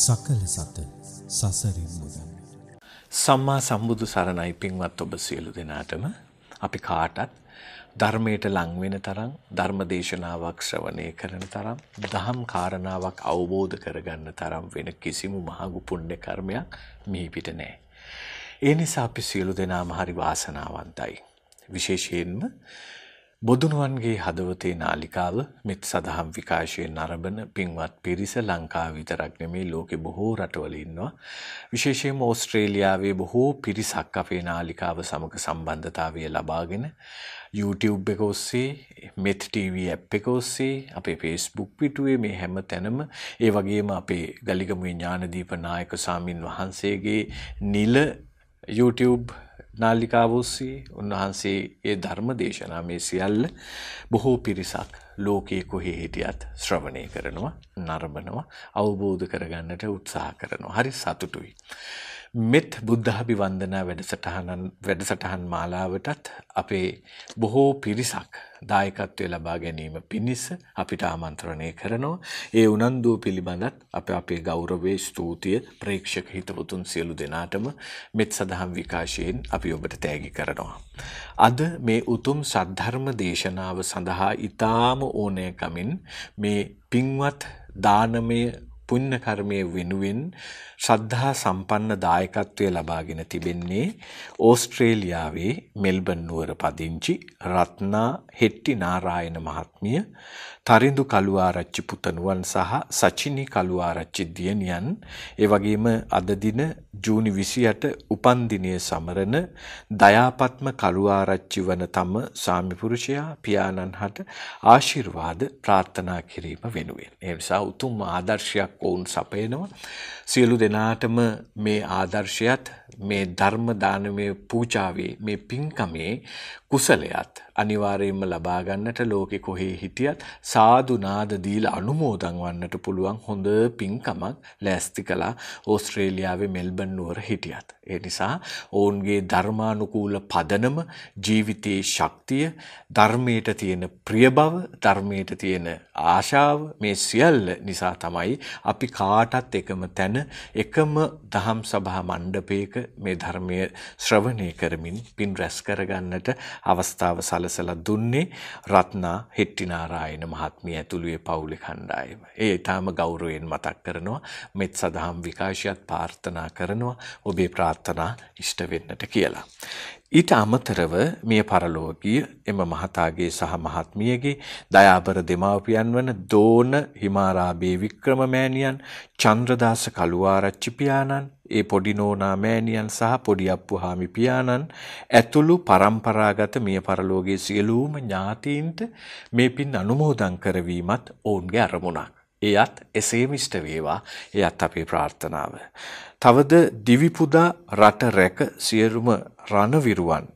බුද්ධාභිවන්දන සකල සත සසරින් මුදන්න සම්මා සම්බුදු සරණයි පින්වත් ඔබ සියලු දෙනාටම අපි කාටත් ධර්මයට ලං වෙන තරම් ධර්ම දේශනාවක් ශ්‍රවණය කරන තරම් දහම් කාරණාවක් අවබෝධ කරගන්න තරම් වෙන කිසිම මහඟු පුණ්‍ය කර්මයක් මිහි පිට නැහැ. ඒ නිසා අපි සියලු දෙනාම හරි වාසනාවන්තයි. විශේෂයෙන්ම බොදුනුවන්ගේ හදවතේ නාලිකාව මෙත් සදහම් විකාශයෙන් නරඹන පින්වත් පිරිස ලංකාව විතරක් නෙමේ ලෝකෙ බොහෝ රටවල ඉන්නවා. විශේෂයෙන්ම ඕස්ට්‍රේලියාවේ බොහෝ පිරිසක් අපේ නාලිකාව සමග සම්බන්ධතාවය ලබාගෙන YouTube එක ඔස්සේ මෙත් TV ඇප් එක ඔස්සේ අපේ Facebook පිටුවේ මේ හැම තැනම ඒ වගේම අපේ ගලිගමුවේ ඥානදීප නායක සාමින් වහන්සේගේ නිල YouTube නාලිකාව ඔස්සේ උන්වහන්සේ ඒ ධර්ම දේශනා මේ සියල්ල බොහෝ පිරිසක් ලෝකයේ කොහේ හිටියත් ශ්‍රවණය කරනවා නරඹනවා අවබෝධ කරගන්නට උත්සාහ කරනවා. හරි සතුටුයි. මෙත් බුද්ධාභිවන්දනා වැඩසටහනන් වැඩසටහන් මාලාවටත් අපේ බොහෝ පිරිසක් දායකත්වය ලබා ගැනීම පිණිස අපිට ආමන්ත්‍රණය කරනවා. ඒ උනන්දුව පිළිබඳත් අප අපේ ගෞරවයේ ස්තුතිය ප්‍රේක්ෂක හිතවතුන් සියලු දෙනාටම මෙත් සදහම් විකාශයෙන් අපි ඔබට තෑගි කරනවා. අද මේ උතුම් සද්ධර්ම දේශනාව සඳහා ඊටාම ඕනෑකමින් මේ පින්වත් දානමය පුණ්‍ය කර්මයේ වෙනුවෙන් ශ්‍රද්ධා සම්පන්න දායකත්වය ලබාගෙන තිබෙන්නේ ඕස්ට්‍රේලියාවේ මෙල්බන් නුවර පදිංචි රත්නා හෙට්ටි නාරායන මහත්මිය තරිඳු කළුආරච්චි පුතණුවන් සහ සචිනි කළුආරච්චි දියණියන් ඒ වගේම අද දින ජූනි 28 උපන්දිනය සමරන දයාපත්ම කළුආරච්චි වන තම සාමි පුරුෂයා පියාණන් හට ආශිර්වාද ප්‍රාර්ථනා කිරීම වෙනුවෙන්. ඒ නිසා උතුම් ආදර්ශයක් ඔවුන් සපයනවා. සියලු දෙනාටම මේ ආදර්ශයත් මේ ධර්ම දානමය පූජාවේ මේ පින්කමේ කුසලයත් අනිවාර්යයෙන්ම ලබා ගන්නට ලෝකෙ කොහේ හිටියත් සාදු නාද දීලා අනුමෝදන් වන්නට පුළුවන් හොඳ පින්කමක් ලෑස්ති කළා ඕස්ට්‍රේලියාවේ මෙල්බන් නුවර හිටියත්. ඒ නිසා ඔවුන්ගේ ධර්මානුකූල පදනම ජීවිතයේ ශක්තිය ධර්මයට තියෙන ප්‍රිය බව ධර්මයට තියෙන ආශාව මේ සියල්ල නිසා තමයි අපි කාටත් එකම තැන එකම දහම් සභා මණ්ඩපයක මේ ධර්මය ශ්‍රවණය කරමින් පින් රැස් කරගන්නට අවස්ථාව සලසලා දුන්නේ රත්නා හෙට්ටිනාරායන මහත්මිය ඇතුළුවේ පවුලේ කණ්ඩායම. ඒ ඊටාම ගෞරවයෙන් මතක් කරනවා මෙත් සදහම් විකාශයත් ප්‍රාර්ථනා කරනවා ඔබේ ප්‍රාර්ථනා ඉෂ්ට වෙන්නට කියලා. ඊට අමතරව මිය පරලෝකීය එම මහතාගේ සහ මහත්මියගේ දයාබර දෙමාපියන් වන දෝන හිමාරාබේ වික්‍රම මෑණියන් චන්ද්‍රදාස කළුආරච්චි පියාණන් ඒ පොඩි නෝනා මෑණියන් සහ පොඩි අප්පුහාමි පියාණන් ඇතුළු પરම්පරාගත මිය පරලෝකයේ සියලුම ඥාතීන්ට මේ පින් අනුමෝදන් කරවීමත් ඔවුන්ගේ අරමුණක්. එයත් එසේම ඉෂ්ට වේවා. එයත් අපේ ප්‍රාර්ථනාව. තවද දිවිපුදා රට රැක සියලුම රණවිරුවන්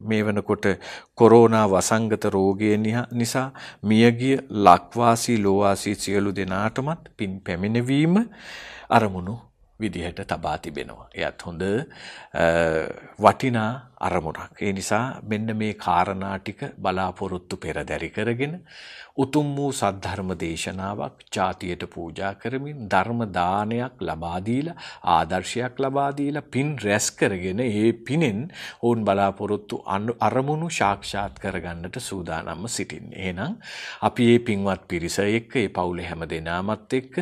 මේ වනකොට කොරෝනා වසංගත රෝගය නිසා මියගිය ලක්වාසී ලෝවාසී සියලු දෙනාටමත් පින් පැමිණවීම අරමුණු විදිහට තබා තිබෙනවා. එයත් හොඳ වටිනා අරමුණක්. ඒ නිසා මෙන්න මේ කාරණා ටික බලාපොරොත්තු පෙරදැරි කරගෙන උතුම් වූ සද්ධර්ම දේශනාවක් ජාතියට පූජා කරමින් ධර්ම දානයක් ලබා දීලා ආදර්ශයක් ලබා දීලා පින් රැස් කරගෙන ඒ පිනෙන් ඔවුන් බලාපොරොත්තු අරමුණු සාක්ෂාත් කරගන්නට සූදානම්ව සිටින්නේ. එහෙනම් අපි මේ පින්වත් පිරිස එක්ක ඒ පවුලේ හැම දෙනාමත් එක්ක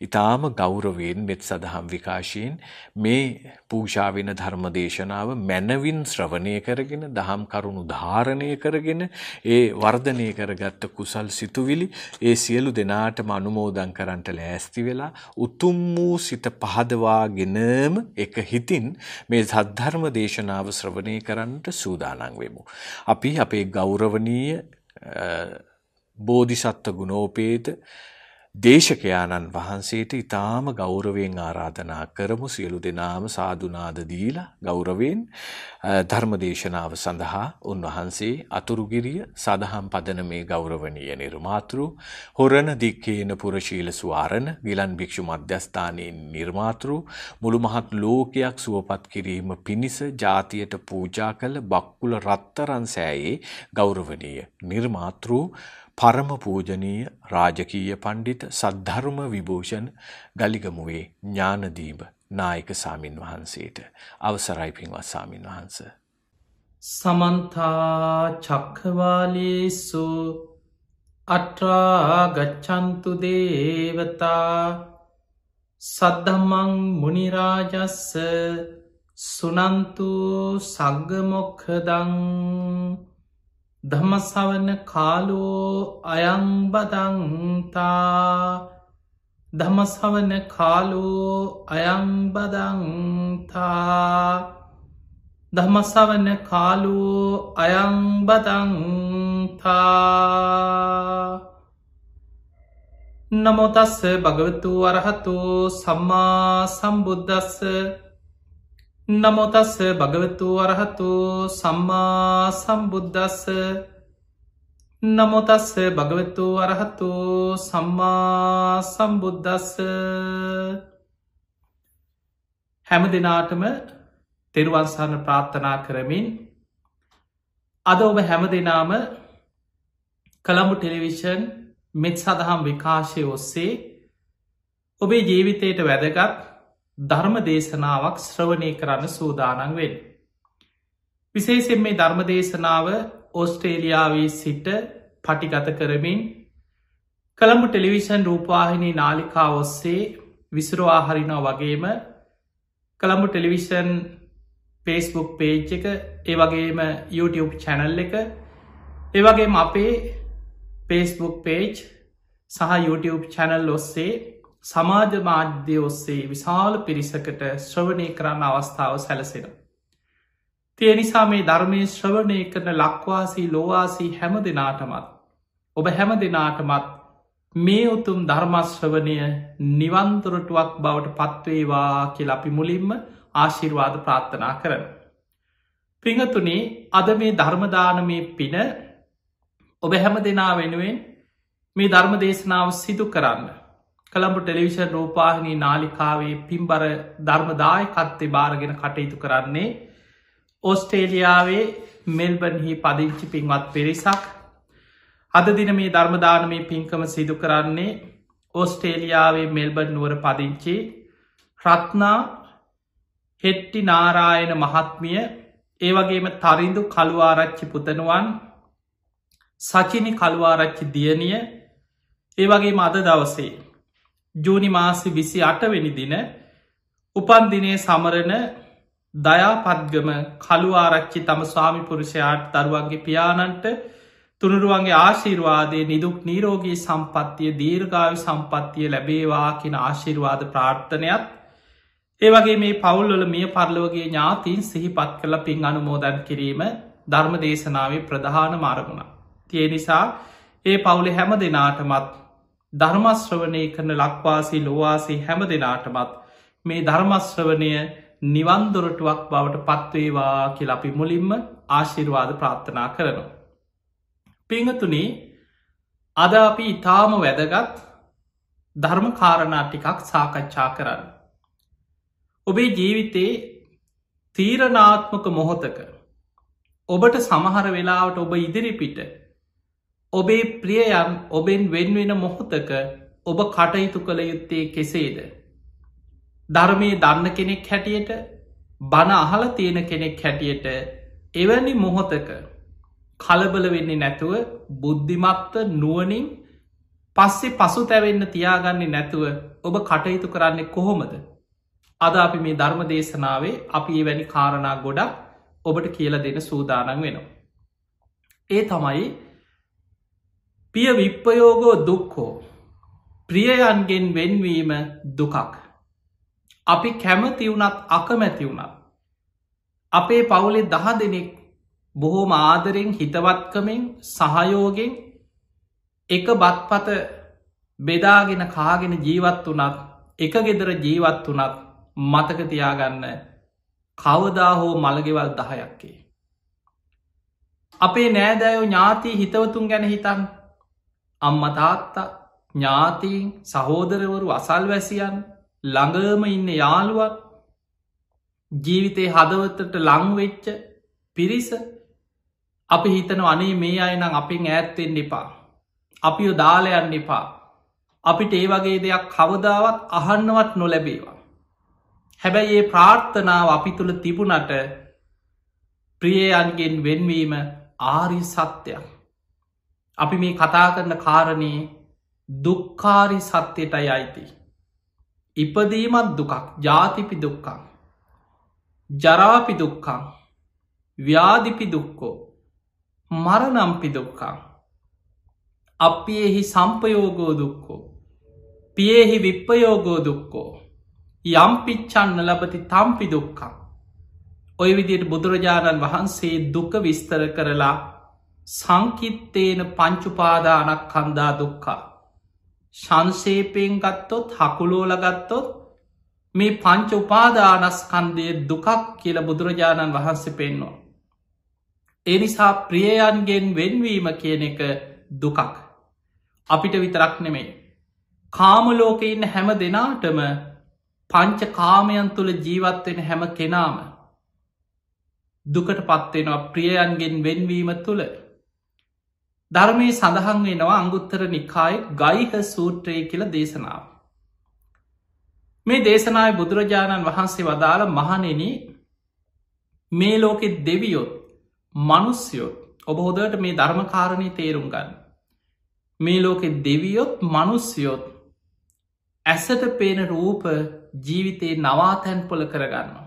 ඊටාම ගෞරවයෙන් මෙත් සදහම් විකාශයෙන් මේ පූජා වෙන ධර්ම දේශනාව මනවින් ශ්‍රවණය කරගෙන දහම් කරුණු ධාරණය කරගෙන ඒ වර්ධනය කරගත්ත කුසල් සිතුවිලි ඒ සියලු දෙනාටම අනුමෝදන් කරන්නට ලෑස්ති වෙලා උතුම් වූ සිත පහදවාගෙනම එක හිතින් මේ සද්ධර්ම දේශනාව ශ්‍රවණය කරන්නට සූදානම් වෙමු. අපි අපේ ගෞරවනීය බෝධිසත්ව ගුණෝපේත දේශකයාණන් වහන්සේට ඊටාම ගෞරවයෙන් ආරාධනා කරමු. සියලු දෙනාම සාදුනාද දීලා ගෞරවයෙන් ධර්ම දේශනාව සඳහා උන්වහන්සේ අතුරුගිරිය සදහම් පදනමේ ගෞරවනීය නිර්මාතෘ හොරණ දික්කේන පුරශීල සුවාරණ ගිලන් භික්ෂු මධ්‍යස්ථානයේ නිර්මාතෘ මුළු මහත් ලෝකයක් සුවපත් කිරීම පිණිස ජාතියට පූජා කළ බක්කුල රත්තරන් සෑයේ ගෞරවනීය නිර්මාතෘ පරම පූජනීය රාජකීය පණ්ඩිත සද්ධර්ම විභූෂණ ගලිගමුවේ ඥානදීප නායක සාමින් වහන්සේට අවසරයි පින්වත් සාමින් වහන්ස. සමන්තා චක්කවාලේසු අට්‍රාගච්චන්තු දේවතා සද්ධම්මං මුනිරාජස්ස සුනන්තු සග්ගමොක්හදං ධමසවන කාලෝ අයංබදන්තා දමසවන කාලෝ අයංබදන්තා දමසවන කාලෝ අයංබදන්තා නමොතස්ස භගවතු වරහතු සම්මා සම්බුද්ධස්ස නමොතස්ස භගවතු වරහතු සම්මා සම්බුද්ධස්ස නමුතස්ස භගවතු අරහතු සම්මා සම්බුද්ධස්ස හැම දෙනාටම තෙරුවන්සන්න ප්‍රාර්ථනා කරමින් අද ඔබ හැම දෙනාම කළඹු ටෙලිවිෂන් මෙත් සදහම් විකාශය ඔස්සේ ඔබේ ජීවිතයට වැදගත් ධර්ම දේශනාවක් ශ්‍රවණය කරන්න සූදානන් වෙන්. විශේෂෙන් මේ ධර්ම දේශනාව ඔස්ට්‍රේලියාවේ සිට පටිගත කරමින් කළඹු ටෙලිවිෂන් රූපවාහිනී නාලිකා ඔස්සේ විසුරවා හරිනෝ වගේම කළඹු ටෙලිවිෂන් පේස්බුක් පේජ් එක ඒ වගේම YouTube චැනල් එක ඒවගේම අපේ පේස්බුක් පේජ් සහ YouTube චැනල් ඔස්සේ සමාජ මාධ්‍ය ඔස්සේ විශාල පිරිසකට ශ්‍රවණය කරන්න අවස්ථාව සැලසෙන. තිය නිසා මේ ධර්මය ශ්‍රවණය කරන ලක්වාසී ලෝවාසී හැම දෙනාටමත් ඔබ හැම දෙනාටමත් මේ උතුම් ධර්මශ්‍රවනය නිවන්තුරටුවක් බවට පත්වේවා කියල අපි මුලින්ම ආශිර්වාද ප්‍රාර්ථනා කරන. පිංහතුනේ අද මේ ධර්මදානමය පින ඔබ හැම දෙනා වෙනුවෙන් මේ ධර්ම දේශනාව සිදු කරන්න. කළඹු ටෙලිවිෂන් රූපාහිනී නාලිකාවේ පින්බර ධර්මදාය කත්තේ භාරගෙන කටයුතු කරන්නේ ඔස්ටේලියාවේ මෙල්බන්හි පදිංචි පින්වත් පිරිසක්. අද දින මේ ධර්මදානමේ පින්කම සිදු කරන්නේ ඔස්ටේලියාවේ මෙල්බන් නුවර පදිංචි රත්නා හෙට්ටි නාරායන මහත්මිය ඒවගේම තරින්දු කළුවාරච්චි පුතනුවන් සචිනි කළුවාරච්චි දියණිය ඒවගේ මද දවසේ ජූනි මාසි විසි අටවෙනි දින උපන්දිනය සමරණ දයාපත්ගම කළු ආරච්චි තම ස්වාමිපුරුෂයාට දරුවන්ගේ පියාණන්ට තුනරුවන්ගේ ආශිර්වාදය නිදුක් නීරෝගී සම්පත්තිය දීර්ගාවි සම්පත්තිය ලැබේවා කියෙන ආශිර්වාද ප්‍රාර්ථනයක් ඒවගේ මේ පවුල්වල මිය පරලෝගේ ඥාතින් සිහිපත් කළ පින් අනුමෝදන් කිරීම ධර්ම දේශනාවේ ප්‍රධාන මාරගුණ. තිය නිසා ඒ පවුලෙ හැම දෙනාටමත් ධර්මශ්‍රවනය කරන ලක්වාසී ලොවාසී හැම දෙනාටමත් මේ ධර්මශ්‍රවනය නිවන්දොරටුවක් බවට පත්වේවා කියල අපි මුලින්ම ආශිර්වාද ප්‍රාර්ථනා කරනවා. පිංහතුනේ අද අපි ඉතාම වැදගත් ධර්ම කාරණා ටිකක් සාකච්ඡා කරන්න. ඔබේ ජීවිතේ තීරණාත්මක මොහොතක ඔබට සමහර වෙලාවට ඔබ ඉදිරිපිට ඔබේ ප්‍රියයන් ඔබෙන් වෙන්වෙන මොහොතක ඔබ කටයුතු කළ යුත්තේ කෙසේද ධර්මය දන්න කෙනෙක් හැටියට බණ අහල තියෙන කෙනෙක් හැටියට එවැනි මොහොතක කලබල වෙන්නේ නැතුව බුද්ධිමත්ව නුවනින් පස්සේ පසු තැවෙන්න තියාගන්නේ නැතුව ඔබ කටයුතු කරන්නේ කොහොමද. අද අපි මේ ධර්ම දේශනාවේ අපි ඒ වැනි කාරණා ගොඩක් ඔබට කියල දෙන සූදානන් වෙනවා. ඒ තමයි පිය විප්පයෝගෝ දුක්කෝ ප්‍රියයන්ගෙන් වෙන්වීම දුකක්. අපි කැමති වුනත් අකමැති වුණත්. අපේ පවුලේ දහ දෙනෙක් බොහෝම ආදරෙන් හිතවත්කමෙන් සහයෝගෙන් එක බත්පත බෙදාගෙන කාගෙන ජීවත් වනත් එක ගෙදර ජීවත් වනත් මතකතියාගන්න කවදා හෝ මළගෙවල් දහයක්කේ. අපේ නෑදෑයෝ ඥාතිී හිතවතුන් ගැන හිතන් අම්ම තාත්තා ඥාතීන් සහෝදරවරු අසල් වැසියන් ළඟම ඉන්න යාළුවක් ජීවිතේ හදවතට ලංවෙච්ච පිරිස අපි හිතන අනේ මේ අයනම් අපෙන් ඈත්තෙන් එපා අපිෝ දාලයන්න එපා අපිට ඒ වගේ දෙයක් කවදාවත් අහන්නවත් නොලැබේවා. හැබැයි ඒ ප්‍රාර්ථනාව අපි තුළ තිබුණට ප්‍රියයන්ගෙන් වෙන්වීම ආරි සත්‍යයක්. අපි මේ කතා කරන කාරණයේ දුක්කාරි සත්‍යයටයි අයිති. ඉපදීමත් දුකක් ජාතිපි දුක්කං. ජරාපි දුක්කං ව්‍යාදිපි දුක්කෝ මරනම්පි දුක්කං. අපියෙහි සම්පයෝගෝ දුක්කෝ. පියෙහි විප්පයෝගෝ දුක්කෝ. යම් පිච්චන්න ලබති තම්පි දුක්කං. ඔය විදියට බුදුරජාණන් වහන්සේ දුක විස්තර කරලා සංකිත්තේන පංචුපාදානක් කන්දා දුක්කා. ශංසේපයෙන් ගත්තොත් හකුලෝල ගත්තොත් මේ පංච උපාදානස්කන්දය දුකක් කියල බුදුරජාණන් වහන්සේ පෙන්නවා. එනිසා ප්‍රියයන්ගෙන් වෙන්වීම කියන එක දුකක්. අපිට විතරක් නෙමේ. කාමලෝක ඉන්න හැම දෙනාටම පංච කාමයන් තුළ ජීවත්වෙන හැම කෙනාම දුකට පත්වෙනවා ප්‍රියයන්ගෙන් වෙන්වීම තුළ ධර්මය සඳහන් වෙනවා අංගුත්තර නිකායි ගයිහ සූත්‍රය කියල දේශනාව. මේ දේශනාය බුදුරජාණන් වහන්සේ වදාළ මහනෙන මේ ලෝකෙ දෙවියොත් මනුස්යොත් ඔබ හොදට මේ ධර්මකාරණය තේරුම් ගන්න. මේ ලෝකෙ දෙවියොත් මනුස්යොත් ඇසට පේන රූප ජීවිතයේ නවාතැන් පොල කරගන්නවා.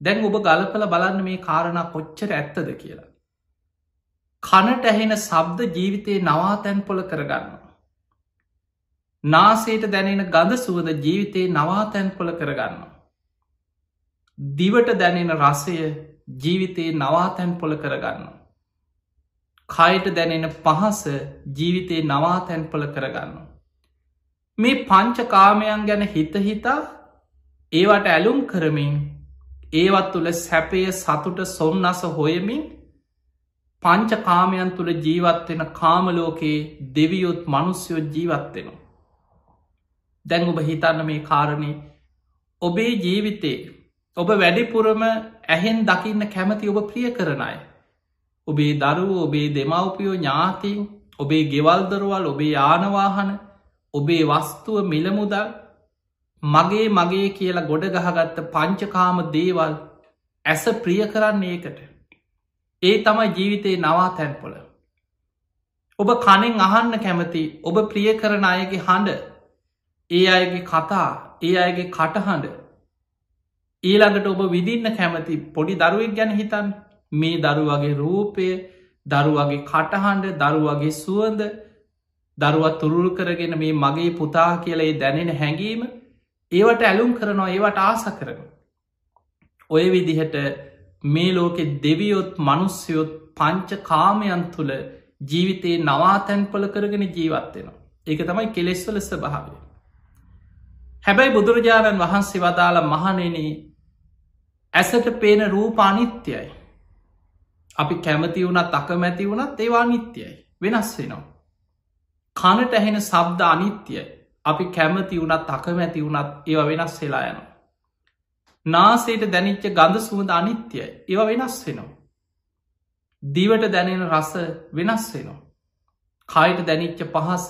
දැන් ඔබ ගලපල බලන්න මේ කාරණ කොච්චර ඇත්තද කියලා. කනට ඇහෙන සබ්ද ජීවිතයේ නවාතැන් පොල කරගන්නවා. නාසේට දැනෙන ගඳ සුවද ජීවිතයේ නවාතැන් පොල කරගන්නවා. දිවට දැනෙන රසය ජීවිතයේ නවාතැන් පොල කරගන්න. කයට දැනෙන පහස ජීවිතයේ නවාතැන් පොල කරගන්න. මේ පංචකාමයන් ගැන හිතහිතා ඒවට ඇලුම් කරමින් ඒවත් තුළ සැපය සතුට සොන්නස හොයමින් පංචකාමයන් තුළ ජීවත්වෙන කාමලෝකයේ දෙවියොත් මනුස්යොත් ජීවත්වෙනවා. දැන් ඔබ හිතන්න මේ කාරණය ඔබේ ජීවිතේ ඔබ වැඩිපුරම ඇහෙන් දකින්න කැමති ඔබ ප්‍රිය කරනයි. ඔබේ දරුව ඔබේ දෙමවපියෝ ඥාතින් ඔබේ ගෙවල්දරුවල් ඔබේ යානවාහන ඔබේ වස්තුව මිලමුදල් මගේ මගේ කියලා ගොඩ ගහගත්ත පංචකාම දේවල් ඇස ප්‍රිය කරන්නේ ඒකට. ඒ තමයි ජීවිතයේ නවා තැන්පොල. ඔබ කනෙන් අහන්න කැමති ඔබ ප්‍රිය කරන අයගේ හඬ ඒ අයගේ කතා ඒ අයගේ කටහඬ ඊළඟට ඔබ විදින්න කැමති පොඩි දරුවෙක් ගැන හිතන් මේ දරුවගේ රූපය දරුවගේ කටහඬ දරුවගේ සුවන්ද දරුවත් තුරුල් කරගෙන මේ මගේ පුතා කියලේ දැනෙන හැඟීම ඒවට ඇලුම් කරනවා ඒවට ආස කරන. ඔය විදිහට මේ ලෝකෙ දෙවියොත් මනුස්්‍යයොත් පංච කාමයන් තුළ ජීවිතයේ නවාතැන්පල කරගෙන ජීවත්වෙනවා. ඒක තමයි කෙලෙස්වල ස්භාවය. හැබැයි බුදුරජාණන් වහන්සේ වදාළ මහනෙන ඇසට පේන රූප අනිත්‍යයි. අපි කැමති වුණත් අකමැති වුණත් ඒවා නිත්‍යයි වෙනස් වෙනවා. කනට ඇහෙන සබ්ද අනිත්‍යයි අපි කැමති වුණත් අකමැති වුණත් ඒව වෙනස් වෙලා යනවා. නාසේට දැනිච්ච ගඳ සුවඳ අනිත්‍යයි ඒව වෙනස් වෙනවා. දිවට දැනෙන රස වෙනස් වෙනවා. කයට දැනිච්ච පහස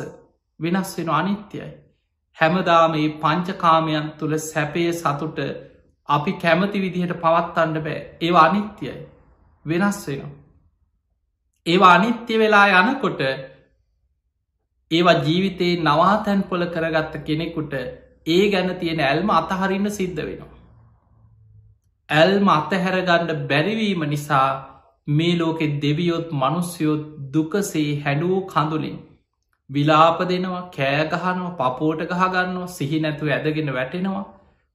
වෙනස් වෙන අනිත්‍යයි. හැමදාම මේ පංචකාමයන් තුළ සැපය සතුට අපි කැමති විදිහට පවත්තන්න බෑ ඒවා අනිත්‍යයි වෙනස් වෙනවා. ඒවා අනිත්‍ය වෙලා යනකොට ඒවා ජීවිතයේ නවාතැන් පොල කරගත්ත කෙනෙකුට ඒ ගැන තියෙන ඇල්ම අතහරින්න සිද්ධ වෙනවා. ඇල්ම අතහැරගණ්ඩ බැරිවීම නිසා මේ ලෝකෙ දෙවියොත් මනුස්යොත් දුකසේ හැඩුවූ කඳුලින් විලාප දෙනවා කෑගහනවා පපෝට ගහගන්නවා සිහි නැතුව ඇදගෙන වැටෙනවා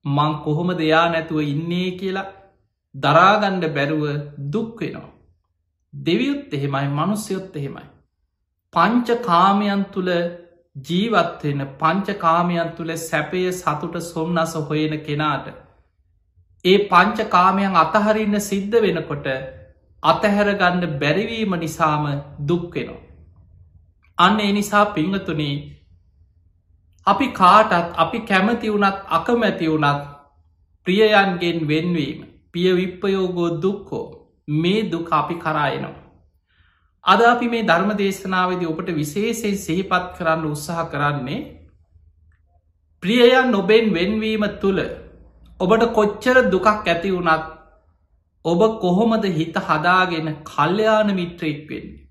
මං කොහොම දෙයා නැතුව ඉන්නේ කියලා දරාගණ්ඩ බැරුව දුක්වෙනවා. දෙවියුත් එහෙමයි මනුස්්‍යයොත් එහෙමයි. පංච කාමයන් තුළ ජීවත්වෙන පංච කාමයන් තුළ සැපය සතුට සොම්න්නස හොයෙන කෙනාට. ඒ පංච කාමයන් අතහරින්න සිද්ධ වෙනකොට අතහැරගන්න බැරිවීම නිසාම දුක්වෙනවා. අන්න එනිසා පිංහතුනේ අපි කාටත් අපි කැමති වුනත් අකමැති වුනත් ප්‍රියයන්ගෙන් වෙන්වීම පිය විප්පයෝගෝ දුක්කෝ මේ දුක අපි කරායනවා. අද අපි මේ ධර්ම දේශනාවද ඔබට විශේෂයෙන් සිහිපත් කරන්න උත්සාහ කරන්නේ ප්‍රියයන් නොබෙන් වෙන්වීම තුළ ඔබට කොච්චර දුකක් ඇති වුණත් ඔබ කොහොමද හිත හදාගෙන කල්්‍යයාන මිත්‍රයෙක් වෙන්නේ.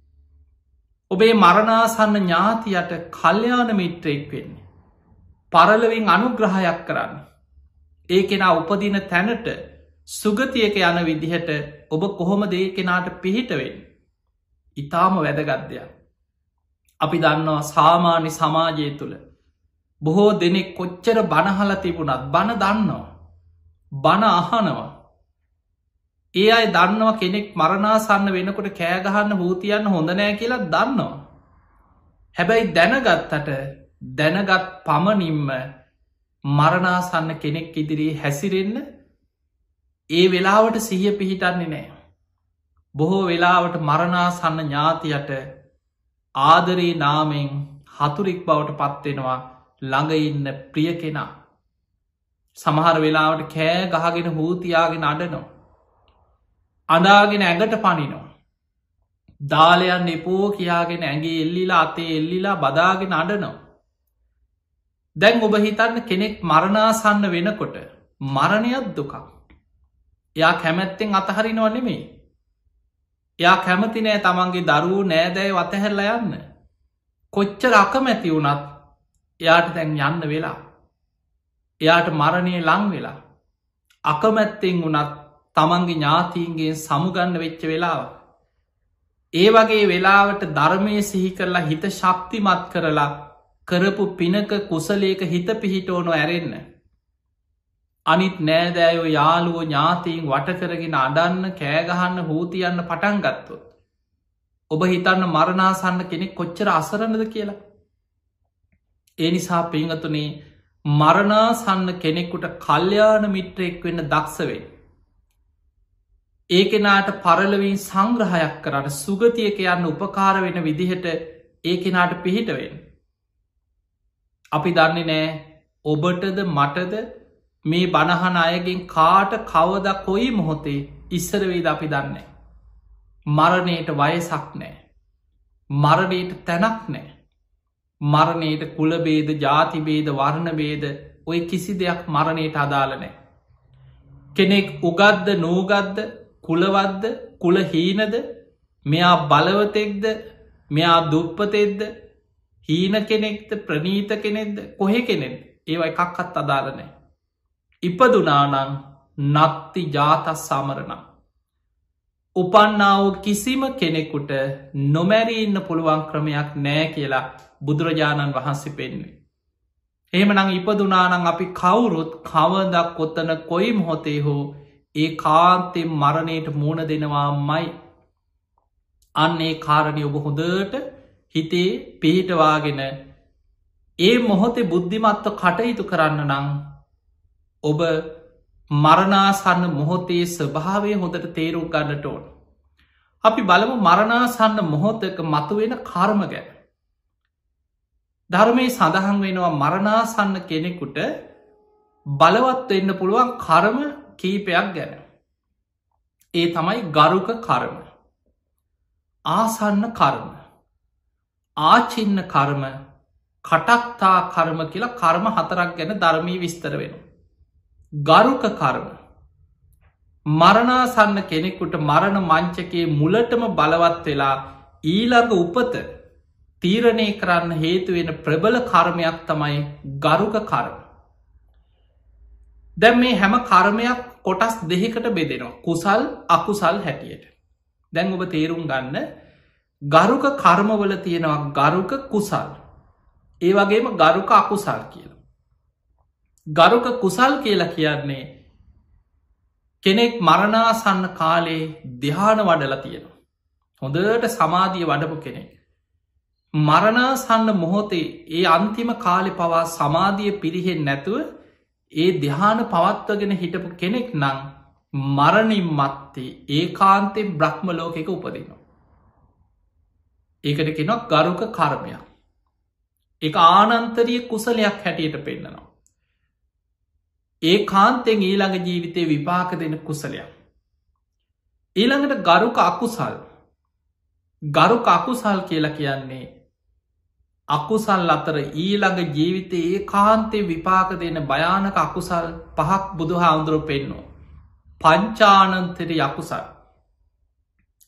ඔබේ මරණාසන්න ඥාතියට කල්්‍යයාන මිත්‍රයෙක් වෙන්නේ. පරලවින් අනුග්‍රහයක් කරන්න. ඒ කෙනා උපදින තැනට සුගතියක යන විදිහට ඔබ කොහොම දේ කෙනාට පිහිටවෙන්. ඉතාම වැදගත්දයක්. අපි දන්නවා සාමාන්‍ය සමාජය තුළ. බොහෝ දෙනෙක් කොච්චර බණහල තිබුණත් බණ දන්නවා. බණ අහනවා. ඒ අයි දන්නවා කෙනෙක් මරණාසන්න වෙනකොට කෑගහන්න භූතියන්න හොඳ නෑ කියලා දන්නවා. හැබැයි දැනගත්තට දැනගත් පමණින්ම මරණාසන්න කෙනෙක් ඉදිරී හැසිරෙන්න ඒ වෙලාවට සිහිය පිහිටන්නේ නෑ. බොහෝ වෙලාවට මරණාසන්න ඥාතියට ආදරී නාමෙන් හතුරික් බවට පත්වෙනවා ළඟඉන්න ප්‍රිය කෙනා. සමහර වෙලාවට කෑ ගහගෙන හූතියාගෙන අඩනවා. අඩාගෙන ඇඟට පනිනවා. දාලයන් එපෝ කියාගෙන ඇගේ එල්ලිලා අතේ එල්ලිලා බදාගෙන අඩනවා. දැන් ඔබ හිතන්න කෙනෙක් මරණාසන්න වෙනකොට මරණයක් දුකක්. එයා කැමැත්තෙන් අතහරිනව නෙමේ. එයා කැමති නෑ තමන්ගේ දරූ නෑදැයි වතහැරල යන්න. කොච්චර අකමැති වුනත් එයාට තැන් යන්න වෙලා. එයාට මරණය ලං වෙලා. අකමැත්තෙන් වනත් තමන්ගේ ඥාතීන්ගේ සමුගන්න වෙච්ච වෙලාව. ඒ වගේ වෙලාවට ධර්මය සිහි කරලා හිත ශක්තිමත් කරලා කරපු පිනක කුසලේක හිත පිහිටෝනො ඇරෙන්න. අනිත් නෑදෑයෝ යාළුවෝ ඥාතීන් වටකරගෙන අඩන්න කෑගහන්න හූතියන්න පටන් ගත්තොත්. ඔබ හිතන්න මරණාසන්න කෙනෙක් කොච්චර අසරණද කියලා. ඒ නිසා පිංහතුනේ මරණාසන්න කෙනෙකුට කල්්‍යාන මිට්‍රෙක් වෙන්න දක්ෂවේ. ඒකෙනාට පරලවින් සංග්‍රහයක් කරට සුගතියක යන්න උපකාර වෙන විදිහට ඒකෙනාට පිහිටවෙන්. අපි දන්නේ නෑ ඔබටද මටද මේ බණහන අයගෙන් කාට කවද කොයි මොහොතේ ඉස්සරවේද අපි දන්නේ. මරණයට වයසක් නෑ. මරණයට තැනක් නෑ. මරණයට කුලබේද ජාතිබේද වර්ණබේද ඔය කිසි දෙයක් මරණයට අදාලනෑ. කෙනෙක් උගද්ද නූගද්ද කුලවද්ද කුලහීනද මෙයා බලවතෙක්ද මෙයා දුප්පතෙද්ද හීන කෙනෙක්ද ප්‍රනීත කෙනෙක්ද කොහෙ කෙනෙක් ඒව එකක්කත් අදාලනෑ. ඉපදුනානං නත්ති ජාතස් සමරණ. උපන්නාව කිසිම කෙනෙකුට නොමැරීඉන්න පුළුවන් ක්‍රමයක් නෑ කියලා බුදුරජාණන් වහන්සේ පෙන්වේ. එහෙමනං ඉපදුනානං අපි කවුරුත් කවදක් කොත්තන කොයි මොහොතේ හෝ ඒ කාන්තෙන් මරණයට මූුණ දෙනවා මයි අන්නේ කාරණය ඔබ හොඳට හිතේ පිහිටවාගෙන ඒ මොහොතේ බුද්ධිමත්ව කටයුතු කරන්න නං ඔබ මරණාසන්න මොහොතේ ස්වභාවය හොඳට තේරුම් ගන්නට ඕන. අපි බලමු මරණාසන්න මොහොතක මතුවෙන කර්ම ගැන. ධර්මය සඳහන් වෙනවා මරණාසන්න කෙනෙකුට බලවත් වෙන්න පුළුවන් කර්ම කීපයක් ගැන. ඒ තමයි ගරුක කර්ම. ආසන්න කර්ම. ආචින්න කර්ම කටක්තා කර්ම කියලා කර්ම හතරක් ගැන ධර්මී විස්තර වෙන. ගරුක කර්ම මරණාසන්න කෙනෙකුට මරණ මංචකයේ මුලටම බලවත් වෙලා ඊළඟ උපත තීරණය කරන්න හේතුවෙන ප්‍රබල කර්මයක් තමයි ගරුක කර්ම. දැම් මේ හැම කර්මයක් කොටස් දෙහිකට බෙදෙනවා කුසල් අකුසල් හැටියට. දැන් ඔබ තේරුම් ගන්න ගරුක කර්මවල තියෙනවා ගරුක කුසල්. ඒ වගේම ගරුක අකුසල් කියල. ගරුක කුසල් කියලා කියන්නේ කෙනෙක් මරණාසන්න කාලේ දෙහාන වඩල තියෙනවා. හොඳට සමාධිය වඩපු කෙනෙක්. මරණාසන්න මොහොතේ ඒ අන්තිම කාලෙ පවා සමාධිය පිරිහෙන් නැතුව ඒ දෙහාන පවත්වගෙන හිටපු කෙනෙක් නං මරණින් මත්තේ ඒ කාන්තෙන් බ්‍රහ්ම ලෝකෙක උපදිනවා. ඒකට කෙනක් ගරුක කර්මයක්. එක ආනන්තරිය කුසලයක් හැටියට පෙන්න්නනවා. ඒ කාන්තෙන් ඊළඟ ජීවිතය විපාක දෙන කුසලයක්. ඊළඟට ගරුක අකුසල් ගරු කකුසල් කියලා කියන්නේ අකුසල් අතර ඊළඟ ජීවිතයේ ඒ කාන්තේ විපාක දෙන භයානක අකුසල් පහක් බුදු හාමුදුරුව පෙන්නවා. පංචානන්තෙර යකුසල්.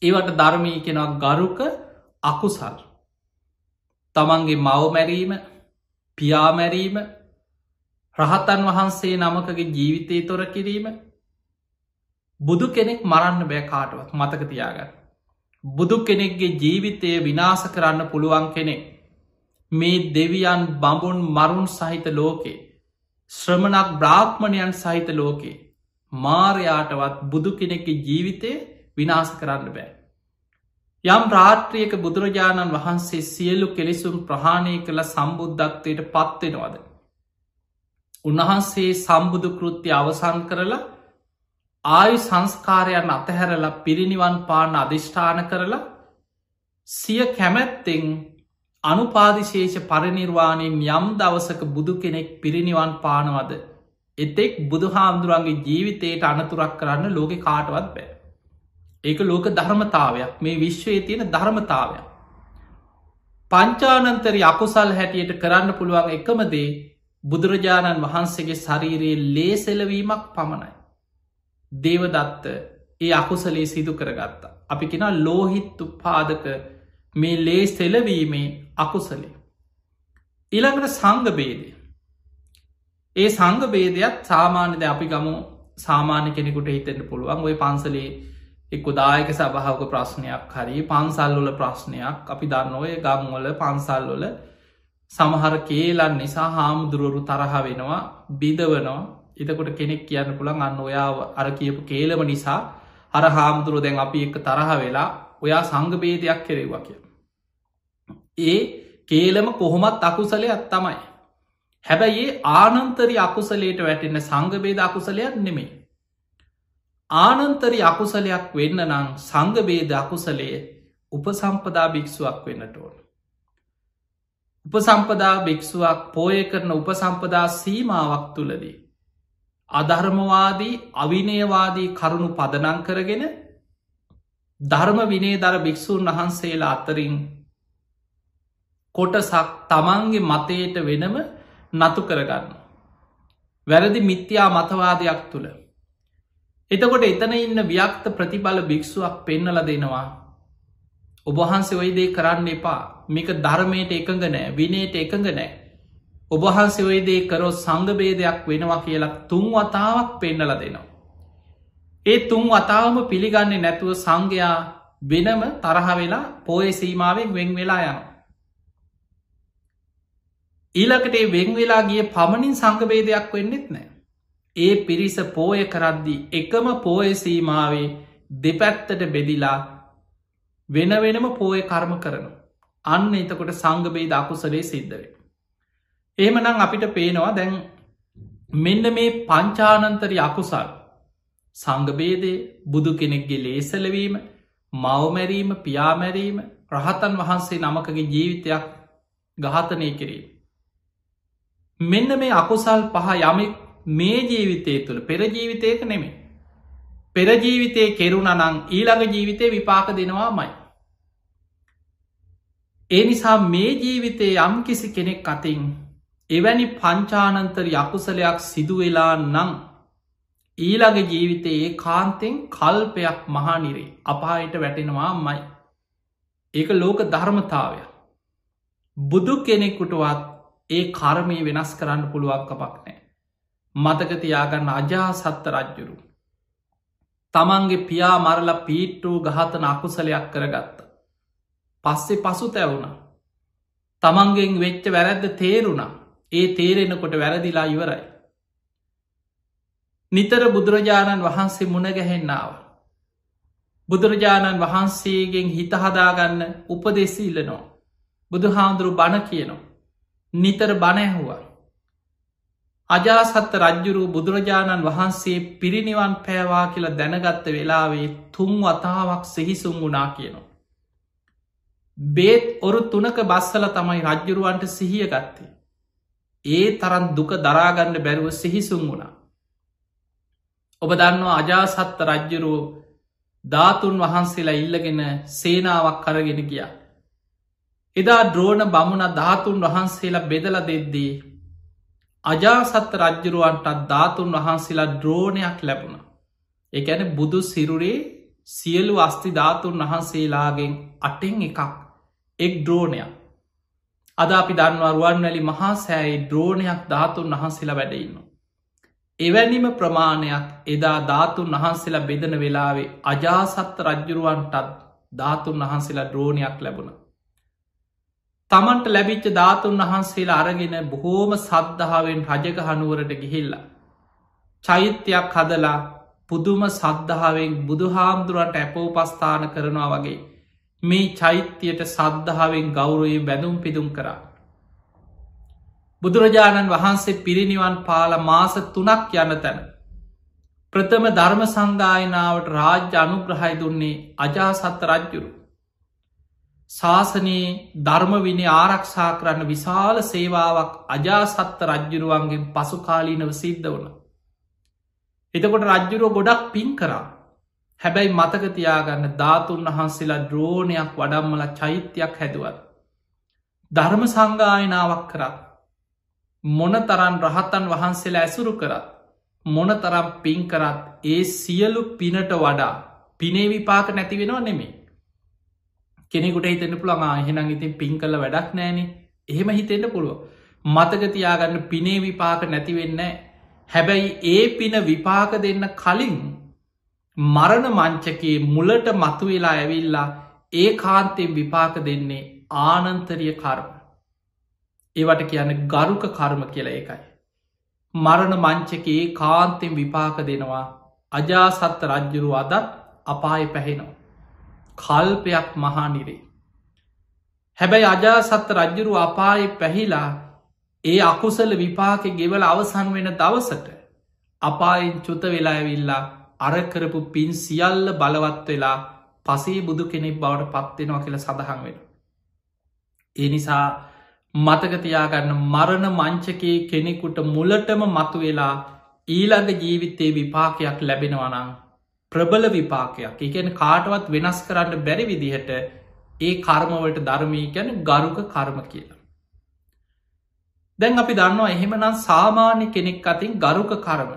ඒවට ධර්මී කෙනවා ගරුක අකුසල්. තමන්ගේ මවමැරීම පියාමැරීම රහතන් වහන්සේ නමකගේ ජීවිතය තොර කිරීම බුදු කෙනෙක් මරන්න බෑ කාටවත් මතක තියාගන්න. බුදු කෙනෙක්ගේ ජීවිතය විනාස කරන්න පුළුවන් කෙනෙක්. මේ දෙවියන් බඹුන් මරුන් සහිත ලෝකේ. ශ්‍රමණක් බ්‍රාහ්මණයන් සහිත ලෝකේ. මාරයාටවත් බුදු කෙනෙක්ගේ ජීවිතය විනාස කරන්න බෑ. යම් රාත්‍රියක බුදුරජාණන් වහන්සේ සියලු කෙලෙසුම් ප්‍රහාණය කළ සම්බුද්ධත්වයට පත්වෙනවද. උන්වහන්සේ සම්බුදු කෘත්‍ය අවසන් කරලා ආයු සංස්කාරයන් අතහැරලා පිරිනිවන් පාන අධිෂ්ඨාන කරලා සිය කැමැත්තෙන් අනුපාදිශේෂ පරිනිර්වාණයෙන් යම් දවසක බුදු කෙනෙක් පිරිනිවන් පානවද එතෙක් බුදු හාමුදුරුවන්ගේ ජීවිතයට අනතුරක් කරන්න ලෝකෙ කාටවත් බෑ. ඒක ලෝක ධර්මතාවයක් මේ විශ්වයේ තියෙන ධර්මතාවයක්. පංචානන්තරි අකුසල් හැටියට කරන්න පුළුවන් එකමදේ බුදුරජාණන් වහන්සේගේ ශරීරයේ ලේසෙලවීමක් පමණයි. දේවදත්ත ඒ අකුසලේ සිදු කරගත්තා. අපි කෙන ලෝහිත්තු පාදක මේ ලේ සෙලවීමේ අකුසලේ. ඉළඟට සංගබේදය. ඒ සංගබේදයක් සාමාන්‍යද අපි ගමු සාමාන්‍ය කෙනෙකුට හිතෙන්ට පුළුවන් ඔය පන්සලේ එක්කු දායක සභාවක ප්‍රශ්නයක් හරි පන්සල්ලොල ප්‍රශ්නයක් අපි දන්න ඔය ගම්වල පන්සල්ලොල සමහර කේලන් නිසා හාමුදුරුවරු තරහ වෙනවා බිදවනවා එතකොට කෙනෙක් කියන්න පුළන් අන්න ඔයා අර කියපු කේලම නිසා අර හාමුදුරුව දැන් අපි එක්ක තරහ වෙලා ඔයා සංගබේදයක් කෙරෙවා කිය. ඒ කේලම කොහොමත් අකුසලයක් තමයි. හැබැයි ආනන්තරි අකුසලේට වැටෙන්න සංගබේද අකුසලයක් නෙමේ. ආනන්තරි අකුසලයක් වෙන්න නං සංගබේද අකුසලය උපසම්පදා භික්ෂුවක් වෙන්නට ඕන. උපසම්පදා භික්ෂුවක් පෝය කරන උපසම්පදා සීමාවක් තුළදී. අධර්මවාදී අවිනයවාදී කරුණු පදනං කරගෙන ධර්ම විනේ දර භික්‍ෂූන් වහන්සේලා අතරින් කොටසක් තමන්ගේ මතයට වෙනම නතු කරගන්න. වැරදි මිත්‍යා මතවාදයක් තුළ එතකොට එතන ඉන්න ව්‍යක්ත ප්‍රතිබල භික්ෂුවක් පෙන්නල දෙනවා. ඔබහන්සේ ඔයදේ කරන්න එපා මේක ධර්මයට එකඟ නෑ විනයට එකඟ නෑ. ඔබහන්සේ ඔයදේ කරෝ සංගබේදයක් වෙනවා කියලා තුන් වතාවක් පෙන්නල දෙනවා. ඒ තුන් වතාවම පිළිගන්නේ නැතුව සංඝයා වෙනම තරහ වෙලා පෝය සීමාවෙන් වෙන් වෙලා යනවා. ඊලකට වෙන් වෙලා ගිය පමණින් සංගබේදයක් වෙන්නෙත් නෑ. ඒ පිරිස පෝය කරද්දි එකම පෝය සීමාවේ දෙපැත්තට බෙදිලා වෙන වෙනම පෝය කර්ම කරනු. අන්න එතකොට සංගබේ දකුසලේ සිද්ධවේ. එහෙමනම් අපිට පේනවා දැන් මෙන්න මේ පංචානන්තරි අකුසල් සංගබේදය බුදු කෙනෙක්ගේ ලේසලවීම මවමැරීම පියාමැරීම රහතන් වහන්සේ නමකගේ ජීවිතයක් ගහතනය කිරීම. මෙන්න මේ අකුසල් පහ යමෙක් මේ ජීවිතය තුළ පෙරජීවිතයක නෙමේ. පෙරජීවිතය කෙරුණ නං ඊළඟ ජීවිතය විපාක දෙනවා මයි. ඒ නිසා මේ ජීවිතය යම් කිසි කෙනෙක් අතින් එවැනි පංචානන්තර යකුසලයක් සිදුවෙලා නං ඊළඟ ජීවිතයේ කාන්තෙන් කල්පයක් මහානිරේ අපායට වැටෙනවා මයි. ඒක ලෝක ධර්මතාවය. බුදු කෙනෙක්කුටවත් ඒ කර්මය වෙනස් කරන්න පුළුවන් කපක් නෑ. මතකතියාගන්න අජා සත්ත රජ්ජුරු. තමන්ගේ පියා මරල පීට්ටූ ගහතන අකුසලයක් කරගත්ත. පස්සෙ පසු තැවුණ. තමන්ගෙන් වෙච්ච වැරැද්ද තේරුණ ඒ තේරෙනකොට වැරදිලා ඉවරයි. නිතර බුදුරජාණන් වහන්සේ මුණගැහෙන්නාව. බුදුරජාණන් වහන්සේගෙන් හිතහදාගන්න උපදෙසි ඉල්ලනවා. බුදු හාමුදුරු බණ කියනවා. නිතර බණැහුවා. අජාසත්ත රජ්ජුරු බුදුරජාණන් වහන්සේ පිරිනිවන් පෑවා කියලා දැනගත්ත වෙලාවේ තුන් වතාවක් සිහිසුන් වුනා කියනවා. බේත් ඔරු තුනක බස්සල තමයි රජ්ජුරුවන්ට සිහිය ගත්තේ. ඒ තරන් දුක දරාගන්න බැරුව සිහිසුන් වුණා. ඔබ දන්නවා අජාසත්ත රජ්ජුරුව ධාතුන් වහන්සේලා ඉල්ලගෙන සේනාවක් කරගෙන ගිය. එදා ද්‍රෝණ බමුණ ධාතුන් වහන්සේලා බෙදල දෙද්දී. අජාසත්ත රජ්ජරුවන්ටත් ධාතුන් වහන්සේලා ද්‍රෝණයක් ලැබුණ. එකැන බුදු සිරුරේ සියලු අස්ති ධාතුන් වහන්සේලාගෙන් අටෙන් එකක් එක් ද්‍රෝණයක්. අද අපි දන්වරුවන් වැලි මහා සෑයි ද්‍රෝණයක් ධාතුන් වහන්සේලා වැඩඉන්න. එවැනිම ප්‍රමාණයක් එදා ධාතුන් වහන්සේලා බෙදන වෙලාවේ අජාසත්ත රජ්ජුරුවන්ටත් ධාතුන් වහන්සේලා ද්‍රෝණයක් ලැබුණ. තමන්ට ලැබිච්ච ධාතුන් වහන්සේලා අරගෙන බොහෝම සද්ධාවෙන් රජක හනුවරට ගිහිල්ලා. චෛත්‍යයක් හදලා පුදුම සද්ධාවෙන් බුදුහාමුදුරන්ට ඇපෝපස්ථාන කරනවා වගේ මේ චෛත්‍යයට සද්ධාවෙන් ගෞරයේ බැඳුම් පිදුම් කරා. බුදුරජාණන් වහන්සේ පිරිනිවන් පාල මාස තුනක් යන තැන. ප්‍රථම ධර්ම සංගායනාවට රාජ්‍ය අනුග්‍රහයි දුන්නේ අජාසත්ත රජ්ජුරු. ශාසනයේ ධර්මවිනි ආරක්ෂා කරන්න විශාල සේවාවක් අජාසත්ත රජ්ජුරුවන්ගෙන් පසුකාලීනව සිද්ධ වන. එතකොට රජ්ජුරුව ගොඩක් පින් කරා හැබැයි මතකතියාගන්න ධාතුන් වහන්සේලා ද්‍රෝණයක් වඩම්මල චෛත්‍යයක් හැදුවත්. ධර්ම සංගායනාවක් කරත් මොන තරන් රහතන් වහන්සේලා ඇසුරු කරත් මොන තරම් පින් කරත් ඒ සියලු පිනට වඩා පිනේ විපාක නැතිවෙනවා නෙමේ කෙනෙකුට හිතන්න පුළඟා එහෙනම් ඉතින් පින් කල වැඩක් නෑනේ එහෙම හිතෙන්ට පුළුව මතකතියාගන්න පිනේ විපාක නැතිවෙන්න හැබැයි ඒ පින විපාක දෙන්න කලින් මරණ මංචකයේ මුලට මතුවෙලා ඇවිල්ලා ඒ කාන්තයෙන් විපාක දෙන්නේ ආනන්තරිය කර්ම. ඒවට කියන ගරුක කර්ම කියලා එකයි. මරණ මංචකයේ කාන්තෙන් විපාක දෙනවා අජාසත්ත රජ්ජුරු අදත් අපාය පැහෙනවා. කල්පයක් මහානිරේ. හැබැයි අජාසත්ත රජ්ජුරු අපාය පැහිලා ඒ අකුසල විපාක ගෙවල අවසන් වෙන දවසට අපායෙන් චුත වෙලා ඇවිල්ලා අරකරපු පින් සියල්ල බලවත් වෙලා පසේ බුදු කෙනෙක් බවට පත්වෙනවා කියල සඳහන් වෙන. ඒ නිසා මතකතියාගන්න මරණ මංචකයේ කෙනෙකුට මුලටම මතු වෙලා ඊළඟ ජීවිතයේ විපාකයක් ලැබෙනවනං ප්‍රබල විපාකයක් එකන කාටවත් වෙනස් කරන්න බැරි විදිහට ඒ කර්මවලට ධර්මී ගැන ගරුක කර්ම කියලා. දැන් අපි දන්නවා එහෙමනම් සාමාන්‍ය කෙනෙක් අතින් ගරුක කරම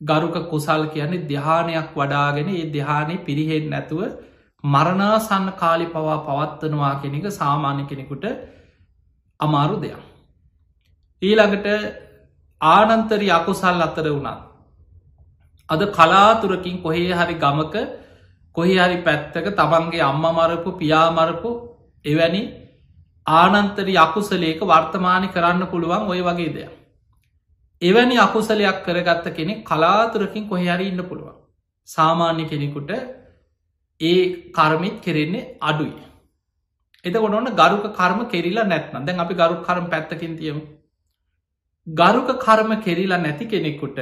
ගරුක කුසල් කියන්නේ ධ්‍යානයක් වඩාගෙන ඒ ධ්‍යානය පිරිහෙන් නැතුව මරණාසන්න කාලි පවා පවත්වනවා කෙනෙක සාමාන්‍ය කෙනෙකුට අමාරු දෙයක්. ඊළඟට ආනන්තරි අකුසල් අතර වුණත්. අද කලාතුරකින් කොහේ හරි ගමක කොහි හරි පැත්තක තමන්ගේ අම්ම මරපු පියාමරපු එවැනි ආනන්තරි අකුසලේක වර්තමානි කරන්න පුළුවන් ඔය වගේ දෙයක්. එවැනි අකුසලයක් කරගත්ත කෙනෙ කලාතුරකින් කොහරි ඉන්න පුළුවන්. සාමාන්‍ය කෙනෙකුට ඒ කර්මිත් කෙරෙන්නේ අඩුයි. එතකොට ඔන්න ගරුක කර්ම කෙරිලා නැත්නම් දැන් අපි ගරු කරම පැත්තකින් තියමු. ගරුක කර්ම කෙරිලා නැති කෙනෙකුට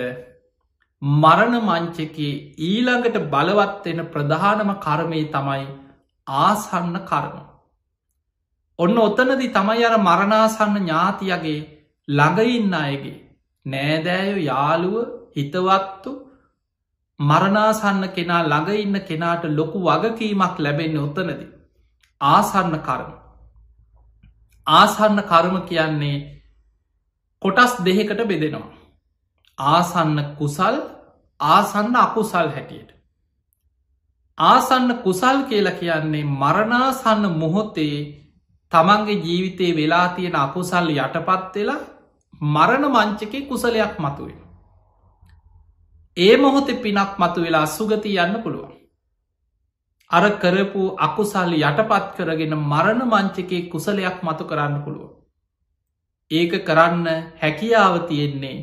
මරණ මංචකේ ඊළඟට බලවත්වෙන ප්‍රධානම කර්මය තමයි ආසන්න කර්ම. ඔන්න ඔතනදි තමයි අර මරණාසන්න ඥාතියගේ ළඟඉන්න අයගේ නෑදෑයෝ යාළුව හිතවත්තු මරණාසන්න කෙනා ළඟ ඉන්න කෙනාට ලොකු වගකීමක් ලැබෙන්න ඔත්තනද. ආසන්න කරම. ආසන්න කර්ම කියන්නේ කොටස් දෙහෙකට බෙදෙනවා. ආසන්න කුසල් ආසන්න අකුසල් හැටියට. ආසන්න කුසල් කියලා කියන්නේ මරණාසන්න මොහොතේ තමන්ගේ ජීවිතයේ වෙලා තියෙන අකුසල් යටපත් වෙලා මරණ මංචකේ කුසලයක් මතුවෙන. ඒ මොහොත පිනක් මතු වෙලා සුගති යන්න පුළුවන්. අර කරපු අකුසල් යටපත් කරගෙන මරණ මංචකේ කුසලයක් මතු කරන්න පුළුව. ඒක කරන්න හැකියාව තියෙන්නේ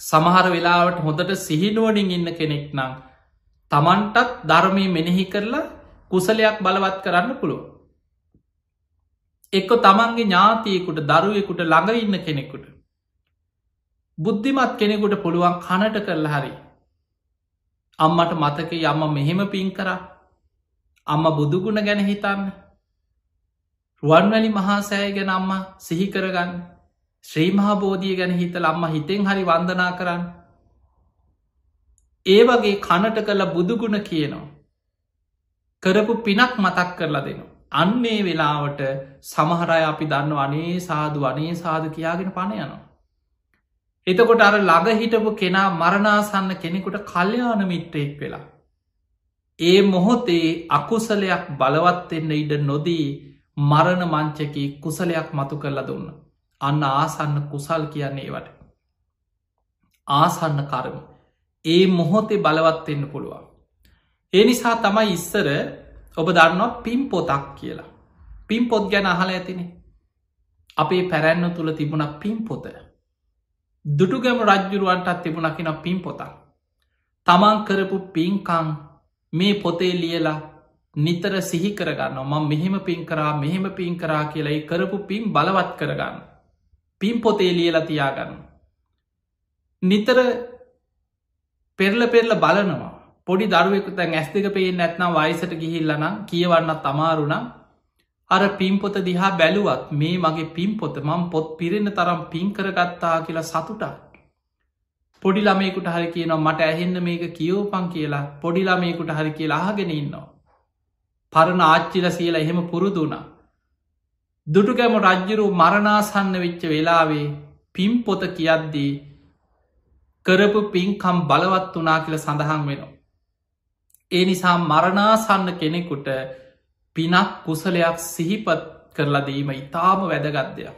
සමහර වෙලාවට හොඳට සිහිනුවනින් ඉන්න කෙනෙක් නම් තමන්ටත් ධර්මය මෙනෙහි කරලා කුසලයක් බලවත් කරන්න පුළුව. එක්ක තමන්ගේ ඥාතියකුට දරුවෙකුට ළඟ ඉන්න කෙනෙකුට. බුද්ධිමත් කෙනෙකුට පුළුවන් කනට කරලා හරි. අම්මට මතක යම්ම මෙහෙම පින් කරා අම්ම බුදුගුණ ගැන හිතන්න. රුවන්වැලි මහා සෑය ගැන අම්ම සිහිකරගන්න ශ්‍රී මහා බෝධිය ගැන හිතල අම්ම හිතෙන් හරි වන්දනා කරන්න. ඒ වගේ කනට කළ බුදුගුණ කියනවා. කරපු පිනක් මතක් කරලා දෙනවා. අන්නේ වෙලාවට සමහරය අපි දන්න අනේ සාදු අනේ සාධ කියාගෙන පණ යනවා. එතකොට අර ළඟ හිටපු කෙනා මරණාසන්න කෙනෙකුට කල්්‍යයාන මිට්ටෙක් වෙලා. ඒ මොහොතේ අකුසලයක් බලවත්වෙන්න ඉඩ නොදී මරණ මංචකී කුසලයක් මතු කරලා දුන්න. අන්න ආසන්න කුසල් කියන්නේ වට. ආසන්න කරම. ඒ මොහොතේ බලවත්වෙන්න පුළුවන්. ඒ නිසා තමයි ඉස්සර ඔබ දන්නවා පිම් පොතක් කියලා. පිම් පොත් ගැන අහල ඇතිනේ. අපේ පැරැන්න තුළ තිබුණ පිම් පොත. දුටුගැම රජ්ජුරුවන්ටත් තිබුණකින පිම් පොතක්. තමන් කරපු පින්කං මේ පොතේ ලියලා නිතර සිහි කරගන්න ම මෙහෙම පින් කරා මෙහෙම පින් කරා කියලයි කරපු පින් බලවත් කරගන්න. පින් පොතේ ලියලා තියාගන්න. නිතර පෙරල පෙරල බලනවා පොඩි දරුවෙකු තැන් ඇස් දෙක පේෙන් නැත්නම් වයිසට ගිහිල්ලනම් කියවන්නත් අමාරුනම් අර පිම්පොත දිහා බැලුවත් මේ මගේ පිම්පොත මං පොත් පිරෙන තරම් පින් කරගත්තා කියලා සතුටා. පොඩි ළමයකුට හරි කියනවා මට ඇහෙන්න මේක කියවපන් කියලා පොඩි ළමයකුට හරි කියලා අහගෙන ඉන්නවා. පරණ ආච්චිල සියලා එහෙම පුරුදුනා. දුටුකැම රජ්ජුරු මරණාසන්න වෙච්ච වෙලාවේ පිම් පොත කියද්දී කරපු පින්කම් බලවත් වනා කියල සඳහන් වෙනවා. ඒ නිසා මරණාසන්න කෙනෙකුට පිනක් කුසලයක් සිහිපත් කරලා දීම ඉතාම වැදගත්දයක්.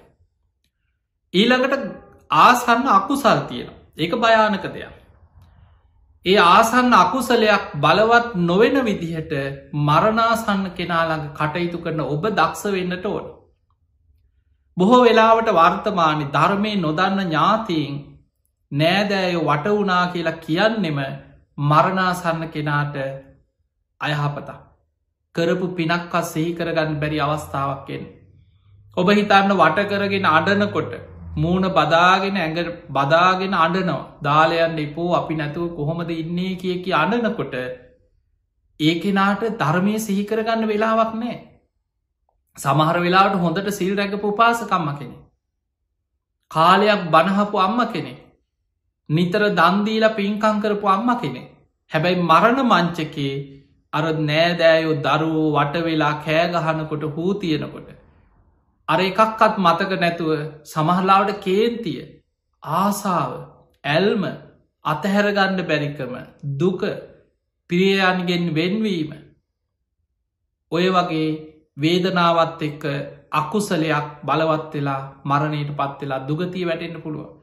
ඊළඟට ආසන්න අකුසල් තියෙන ඒක භයානක දෙයක්. ඒ ආසන්න අකුසලයක් බලවත් නොවෙන විදිහට මරණාසන්න කෙනාළඟ කටයුතු කරන ඔබ දක්ෂ වෙන්නට ඕන. බොහෝ වෙලාවට වර්තමානි ධර්මය නොදන්න ඥාතීන් නෑදෑයෝ වට වුනා කියලා කියන්නෙම මරණාසන්න කෙනාට අයහපතා. කරපු පිනක්කත් සෙහි කරගන්න බැරි අවස්ථාවක්ෙන්. ඔබ හිතන්න වට කරගෙන අඩනකොට මූුණ බදාගෙන ඇඟ බදාගෙන අඩනවා දාලයන්න එපෝ අපි නැතුව කොහොමද ඉන්නේ කිය කි අඩනකොට ඒ කෙනාට ධර්මය සිහිකරගන්න වෙලාවක් නෑ සමහර වෙලාට හොඳට සිල් රැක උපාසකම්ම කෙනෙ කාලයක් බණහපු අම්ම කෙනෙ නිතර දන්දීලා පින්කං කරපු අම්ම කෙනෙ හැබැයි මරණ මංචකේ අර නෑදෑයෝ දරුවෝ වටවෙලා කෑගහනකොට හූ තියෙනකොට. අර එකක්කත් මතක නැතුව සමහලාවට කේන්තිය ආසාාව ඇල්ම අතහැරගණ්ඩ බැරිකම දුක පිරියයන්ගෙන් වෙන්වීම ඔය වගේ වේදනාවත් එක්ක අකුසලයක් බලවත් වෙලා මරණයට පත්වෙලා දුගතිය වැටෙන්න්න පුළුව.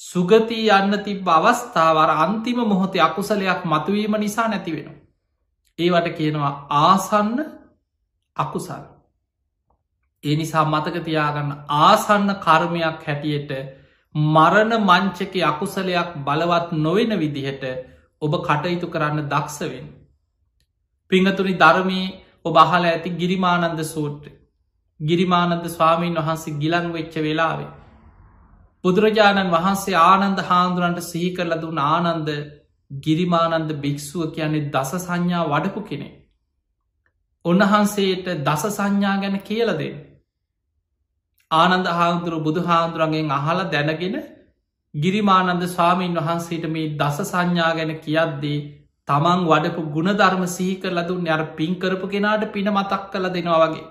සුගතිී යන්න තිබ අවස්ථාවර අන්තිම මොහොතේ අකුසලයක් මතුවීම නිසා නැති වෙනවා. ඒවට කියනවා ආසන්න අකුසල්. ඒ නිසා මතක තියාගන්න ආසන්න කර්මයක් හැටියට මරණ මංචක අකුසලයක් බලවත් නොවෙන විදිහට ඔබ කටයුතු කරන්න දක්ෂවෙන්. පිංහතුනි ධර්මී ඔබ අහල ඇති ගිරිමානන්ද සූට්‍ර. ගිරිමානන්ද ස්වාමීන් වහන්සේ ගිලං වෙච්ච වෙලාවේ. බුදුරජාණන් වහන්සේ ආනන්ද හාන්දුරන්ට සිහි කරල දුන් ආනන්ද ගිරිමානන්ද භික්‍ෂුව කියන්නේ දස සංඥා වඩපු කෙනෙ. උන්වහන්සේට දස සංඥා ගැන කියලදේ. ආනන්ද හාමුදුරු බුදු හාමුදුරන්ගෙන් අහල දැනගෙන ගිරිමානන්ද ස්වාමීන් වහන්සේට මේ දස සංඥා ගැන කියද්දී තමන් වඩපු ගුණධර්ම සිහි කරලදුන් අර පින් කරපු කෙනාට පින මතක් කළ දෙනවා වගේ.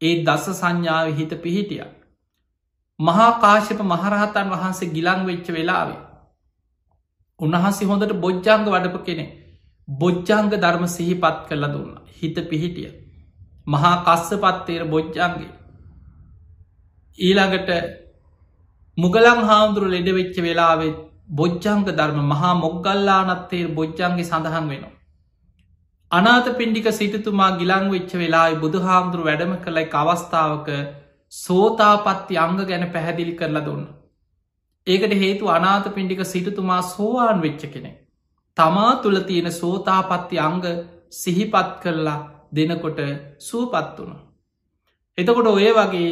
ඒ දස සංඥාව හිත පිහිටිය. මහා කාශප මහරහතන් වහන්සේ ගිලං වෙච්ච වෙලාවේ. උන්වහන්සේ හොඳට බොජ්ජංග වඩප කෙනෙ බොජ්ජංග ධර්ම සිහිපත් කරල දුන්න හිත පිහිටිය මහා කස්ස පත්තේර බොජ්ජන්ගේ ඊළඟට මුගලං හාමුදුරු ලෙඩ වෙච්ච වෙලාවෙත් බොජ්ජංග ධර්ම මහා මොග්ගල්ලානත්තේ බොජ්ජන්ගේ සඳහන් වෙනවා. අනාත පින්ඩික සිටතුමා ගිලං වෙච්ච වෙලායි බුදු හාමුදුරු වැඩම කළයි අවස්ථාවක සෝතාපත්ති අංග ගැන පැහැදිලි කරලා දුන්න. ඒකට හේතු අනාත පින්ඩික සිටතුමා සෝවාන් වෙච්ච කෙනෙ. තමා තුළ තියෙන සෝතාපත්ති අංග සිහිපත් කරලා දෙනකොට සූපත් වුණ. එතකොට ඔය වගේ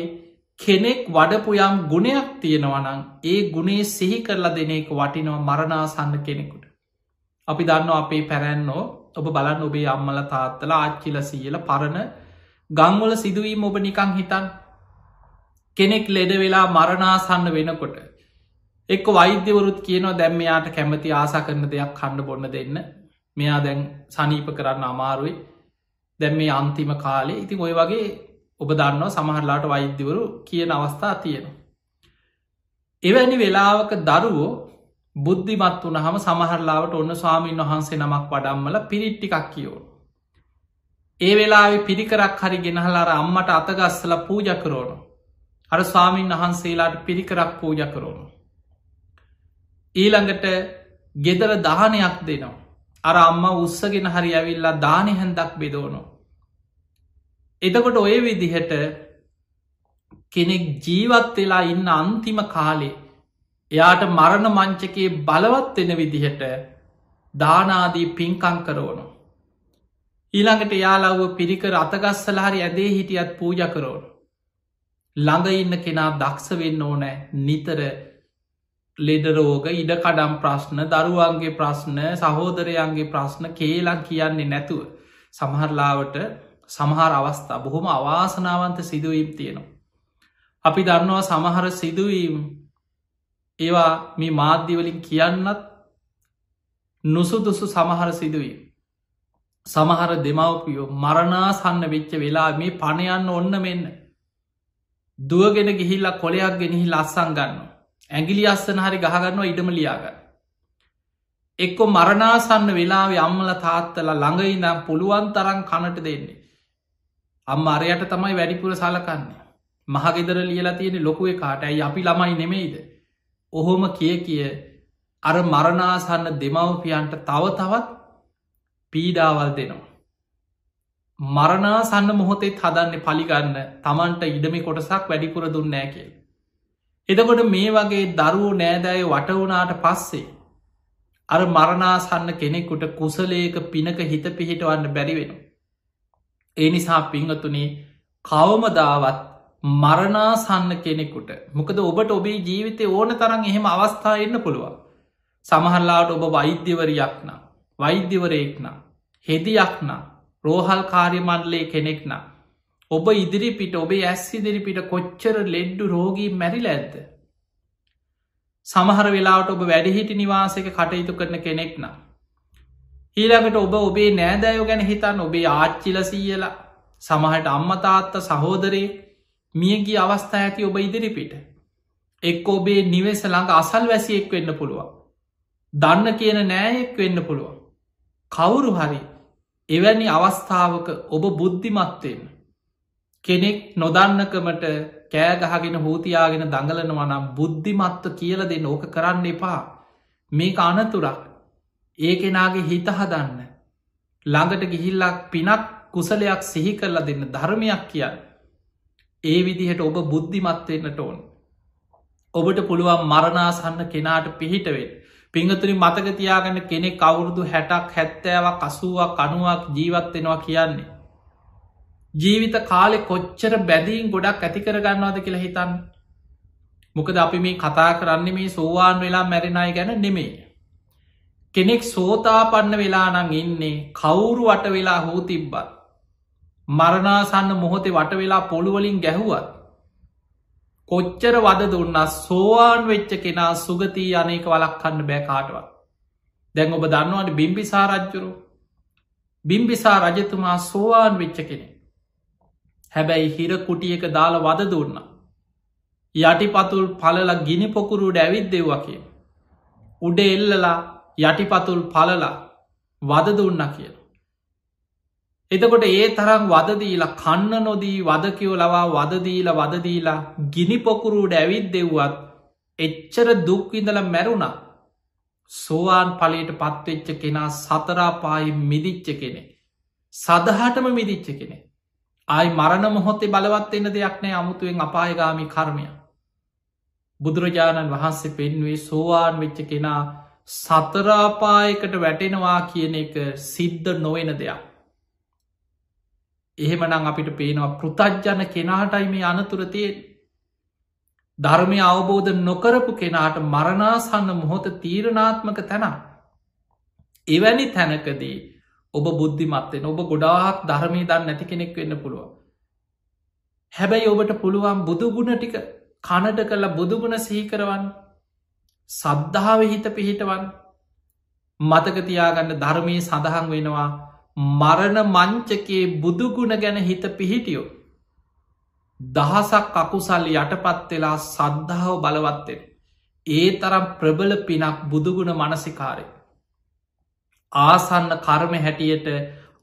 කෙනෙක් වඩපු යම් ගුණයක් තියෙනවනං ඒ ගුණේ සිහි කරලා දෙන එක වටිනව මරණාසන්න කෙනෙකුට. අපි දන්න අපේ පැරැන්නෝ ඔබ බලන්න ඔබේ අම්මල තාත්තල ආච්චිල සියල පරණ ගංවල සිදුවීම ඔබ නිකං හිතන් කෙනෙක් ලෙඩ වෙලා මරණාසන්න වෙනකොට එක්ක වෛද්‍යවරුත් කියනවා දැම්මයාට කැමති ආසා කරන දෙයක් කන්න බොන්න දෙන්න මෙයා දැන් සනීප කරන්න අමාරුයි දැම් මේ අන්තිම කාලේ ඉතින් ඔය වගේ ඔබ දන්නවා සමහරලාට වෛද්‍යවරු කියන අවස්ථා තියෙනවා. එවැනි වෙලාවක දරුවෝ බුද්ධිමත් වන හම සමහරලාවට ඔන්න ස්වාමීන් වහන්සේ නමක් වඩම්මල පිරිට්ටිකක් කියෝ. ඒ වෙලා පිරිකරක් හරි ගෙනහලාර අම්මට අතගස්සල පූජ කරෝනු. අර ස්වාමීන් වහන්සේලාට පිරිකරක් පූජ කරෝනු. ඊළඟට ගෙදර දානයක් දෙනවා. අර අම්ම උත්සගෙන හරි ඇවිල්ලා දානය හැන්දක් බෙදෝනු. එතකොට ඔය විදිහට කෙනෙක් ජීවත් වෙලා ඉන්න අන්තිම කාලේ එයාට මරණ මංචකයේ බලවත් වෙන විදිහට දානාදී පින්කං කරවනු. ඊළඟට යාලව්ව පිරිකර අතගස්සලහරි ඇදේ හිටියත් පූජ කරෝනු. ළඟ ඉන්න කෙනා දක්ෂ වෙන්න ඕනෑ නිතර ලෙඩරෝග ඉඩකඩම් ප්‍රශ්න දරුවන්ගේ ප්‍රශ්න සහෝදරයන්ගේ ප්‍රශ්න කේලන් කියන්නේ නැතුව සමහරලාවට සමහර අවස්ථා බොහොම අවාසනාවන්ත සිදුවීම් තියෙනවා. අපි දන්නවා සමහර සිදුවීම් ඒවා මේ මාධ්‍යවලින් කියන්නත් නුසුදුසු සමහර සිදුවීම්. සමහර දෙමවපියෝ මරණාසන්න වෙච්ච වෙලා මේ පණයන්න ඔන්න මෙන්න. දුවගෙන ගිහිල්ලා කොළයක් ගෙනහි ලස්සං ගන්න. ඇගිලි අස්සන හරි ගහගන්නවා ඉඩම ලියාගන්න. එක්කො මරණාසන්න වෙලාවේ අම්මල තාත්තල ළඟයිනම් පුළුවන් තරන් කනට දෙන්නේ. අම්ම අරයට තමයි වැඩිපුර සලකන්නේ. මහගෙදර ලියලා තියෙන ලොකුවේ කාට ඇයි අපි ළමයි නෙමෙයිද. ඔහොම කිය කිය අර මරණාසන්න දෙමවපියන්ට තව තවත් පීඩාවල් දෙනවා. මරණාසන්න මොහොතෙත් හදන්න පලිගන්න තමන්ට ඉඩමි කොටසක් වැඩිපුර දුන්නෑ කියල්. එදකොට මේ වගේ දරුවෝ නෑදෑය වටවුනාට පස්සේ. අර මරණාසන්න කෙනෙකුට කුසලේක පිනක හිත පිහිටවන්න බැරිවෙන. ඒ නිසා පිංහතුනේ කවමදාවත් මරණාසන්න කෙනෙකුට මොකද ඔබට ඔබේ ජීවිතය ඕන තරන් එහෙම අවස්ථා එන්න පුළුවන්. සමහල්ලාට ඔබ වෛද්‍යවරයක්න වෛද්‍යවරයෙක්න හෙදියක්න රෝහල් කාර්යමණ්ඩලේ කෙනෙක්න ඔබ ඉදිරිපිට ඔබේ ඇස් ඉදිරිපිට කොච්චර ලෙඩ්ඩු රෝගී මැරිල ඇත්ද. සමහර වෙලාට ඔබ වැඩිහිටි නිවාසක කටයුතු කරන කෙනෙක්න. ඊළඟට ඔබ ඔබේ නෑදෑයෝ ගැන හිතන් ඔබේ ආච්චිල සීයලා සමහට අම්මතාත්ත සහෝදරයේ මියගිය අවස්ථා ඇති ඔබ ඉදිරිපිට. එක් ඔබේ නිවෙස ළඟ අසල් වැසියෙක් වෙන්න පුළුවන්. දන්න කියන නෑයෙක් වෙන්න පුළුවන්. කවුරු හරි එවැනි අවස්ථාවක ඔබ බුද්ධිමත්වෙන්. කෙනෙක් නොදන්නකමට කෑගහගෙන හෝතියාගෙන දඟලනවා නම් බුද්ධිමත්ව කියල දෙන්න ඕක කරන්න එපා. මේක අනතුරක් ඒ කෙනාගේ හිත හදන්න. ළඟට ගිහිල්ලක් පිනක් කුසලයක් සිහි කරලා දෙන්න ධර්මයක් කියන්න. ඒ විදිහට ඔබ බුද්ධිමත්වවෙන්නට ඕන්. ඔබට පුළුවන් මරණාසන්න කෙනාට පිහිටවේ. පිංහතුරි මතකතියාගන්න කෙනෙ කවුරුදු හැටක් හැත්තෑවක් අසුවක් අනුවක් ජීවත්වෙනවා කියන්නේ. ජීවිත කාලෙ කොච්චර බැදීන් ගොඩක් ඇතිකර ගන්නවාද කියලා හිතන්න. මොකද අපි මේ කතා කරන්නේ මේ සෝවාන් වෙලා මැරෙනයි ගැන නෙමේ. කෙනෙක් සෝතාපන්න වෙලානං ඉන්නේ කවුරු වට වෙලා හෝ තිබ්බත්. මරණාසන්න මොහොතේ වට වෙලා පොළුවලින් ගැහුවත්. කොච්චර වද දුන්න සෝවාන් වෙච්ච කෙනා සුගතිී අනේක වලක් කන්න බෑ කාටවත්. දැන් ඔබ දන්නවාට බිම්බිසා රජ්ජුරු බිම්බිසා රජතුමා සෝවාන් වෙච්ච කෙනෙ. හැබැයි හිර කුටියක දාලා වද දුන්න. යටිපතුල් පලල ගිනි පොකුරුට ඇවිත් දෙව්වකේ. උඩ එල්ලලා යටිපතුල් පලලා වද දුන්න කියලා. එතකොට ඒ තරම් වදදීලා කන්න නොදී වදකියෝ ලවා වදදීල වදදීලා ගිනිපොකුරුට ඇවිත් දෙව්වත් එච්චර දුක්විඳල මැරුණා සෝවාන් පලට පත්වෙච්ච කෙනා සතරාපායි මිදිච්ච කෙනෙ. සදහටම මිදිච්ච කෙනෙ. ආයි මරණ මොහොත්තේ බලවත් එන්න දෙයක් නෑ අමුතුවෙන් අපායගාමි කර්මය. බුදුරජාණන් වහන්සේ පෙන්වේ සෝවාන් වෙච්ච කෙනා සතරාපායකට වැටෙනවා කියන එක සිද්ධ නොවෙන දෙයක්. එහෙමනං අපිට පේනවා පෘතජ්ජන කෙනාටයි මේ අනතුරතියෙන් ධර්මය අවබෝධ නොකරපු කෙනාට මරණාසන්න මොහොත තීරණාත්මක තැන එවැනි තැනකදී ඔබ බුද්ධිමත්වෙන් ඔබ ගොඩාක් ධර්මී දන්න නැති කෙනෙක් වෙන්න පුළුව හැබැයි ඔබට පුළුවන් බුදුගුණ ටික කනට කළ බුදුගුණ සිහිකරවන් සද්ධාව හිත පිහිටවන් මතකතියාගන්න ධර්මය සඳහන් වෙනවා මරණ මංචකේ බුදුගුණ ගැන හිත පිහිටියෝ. දහසක් අකුසල් යටපත් වෙලා සද්ධාව බලවත්තෙන්. ඒ තරම් ප්‍රබල පිනක් බුදුගුණ මනසිකාරය. ආසන්න කර්ම හැටියට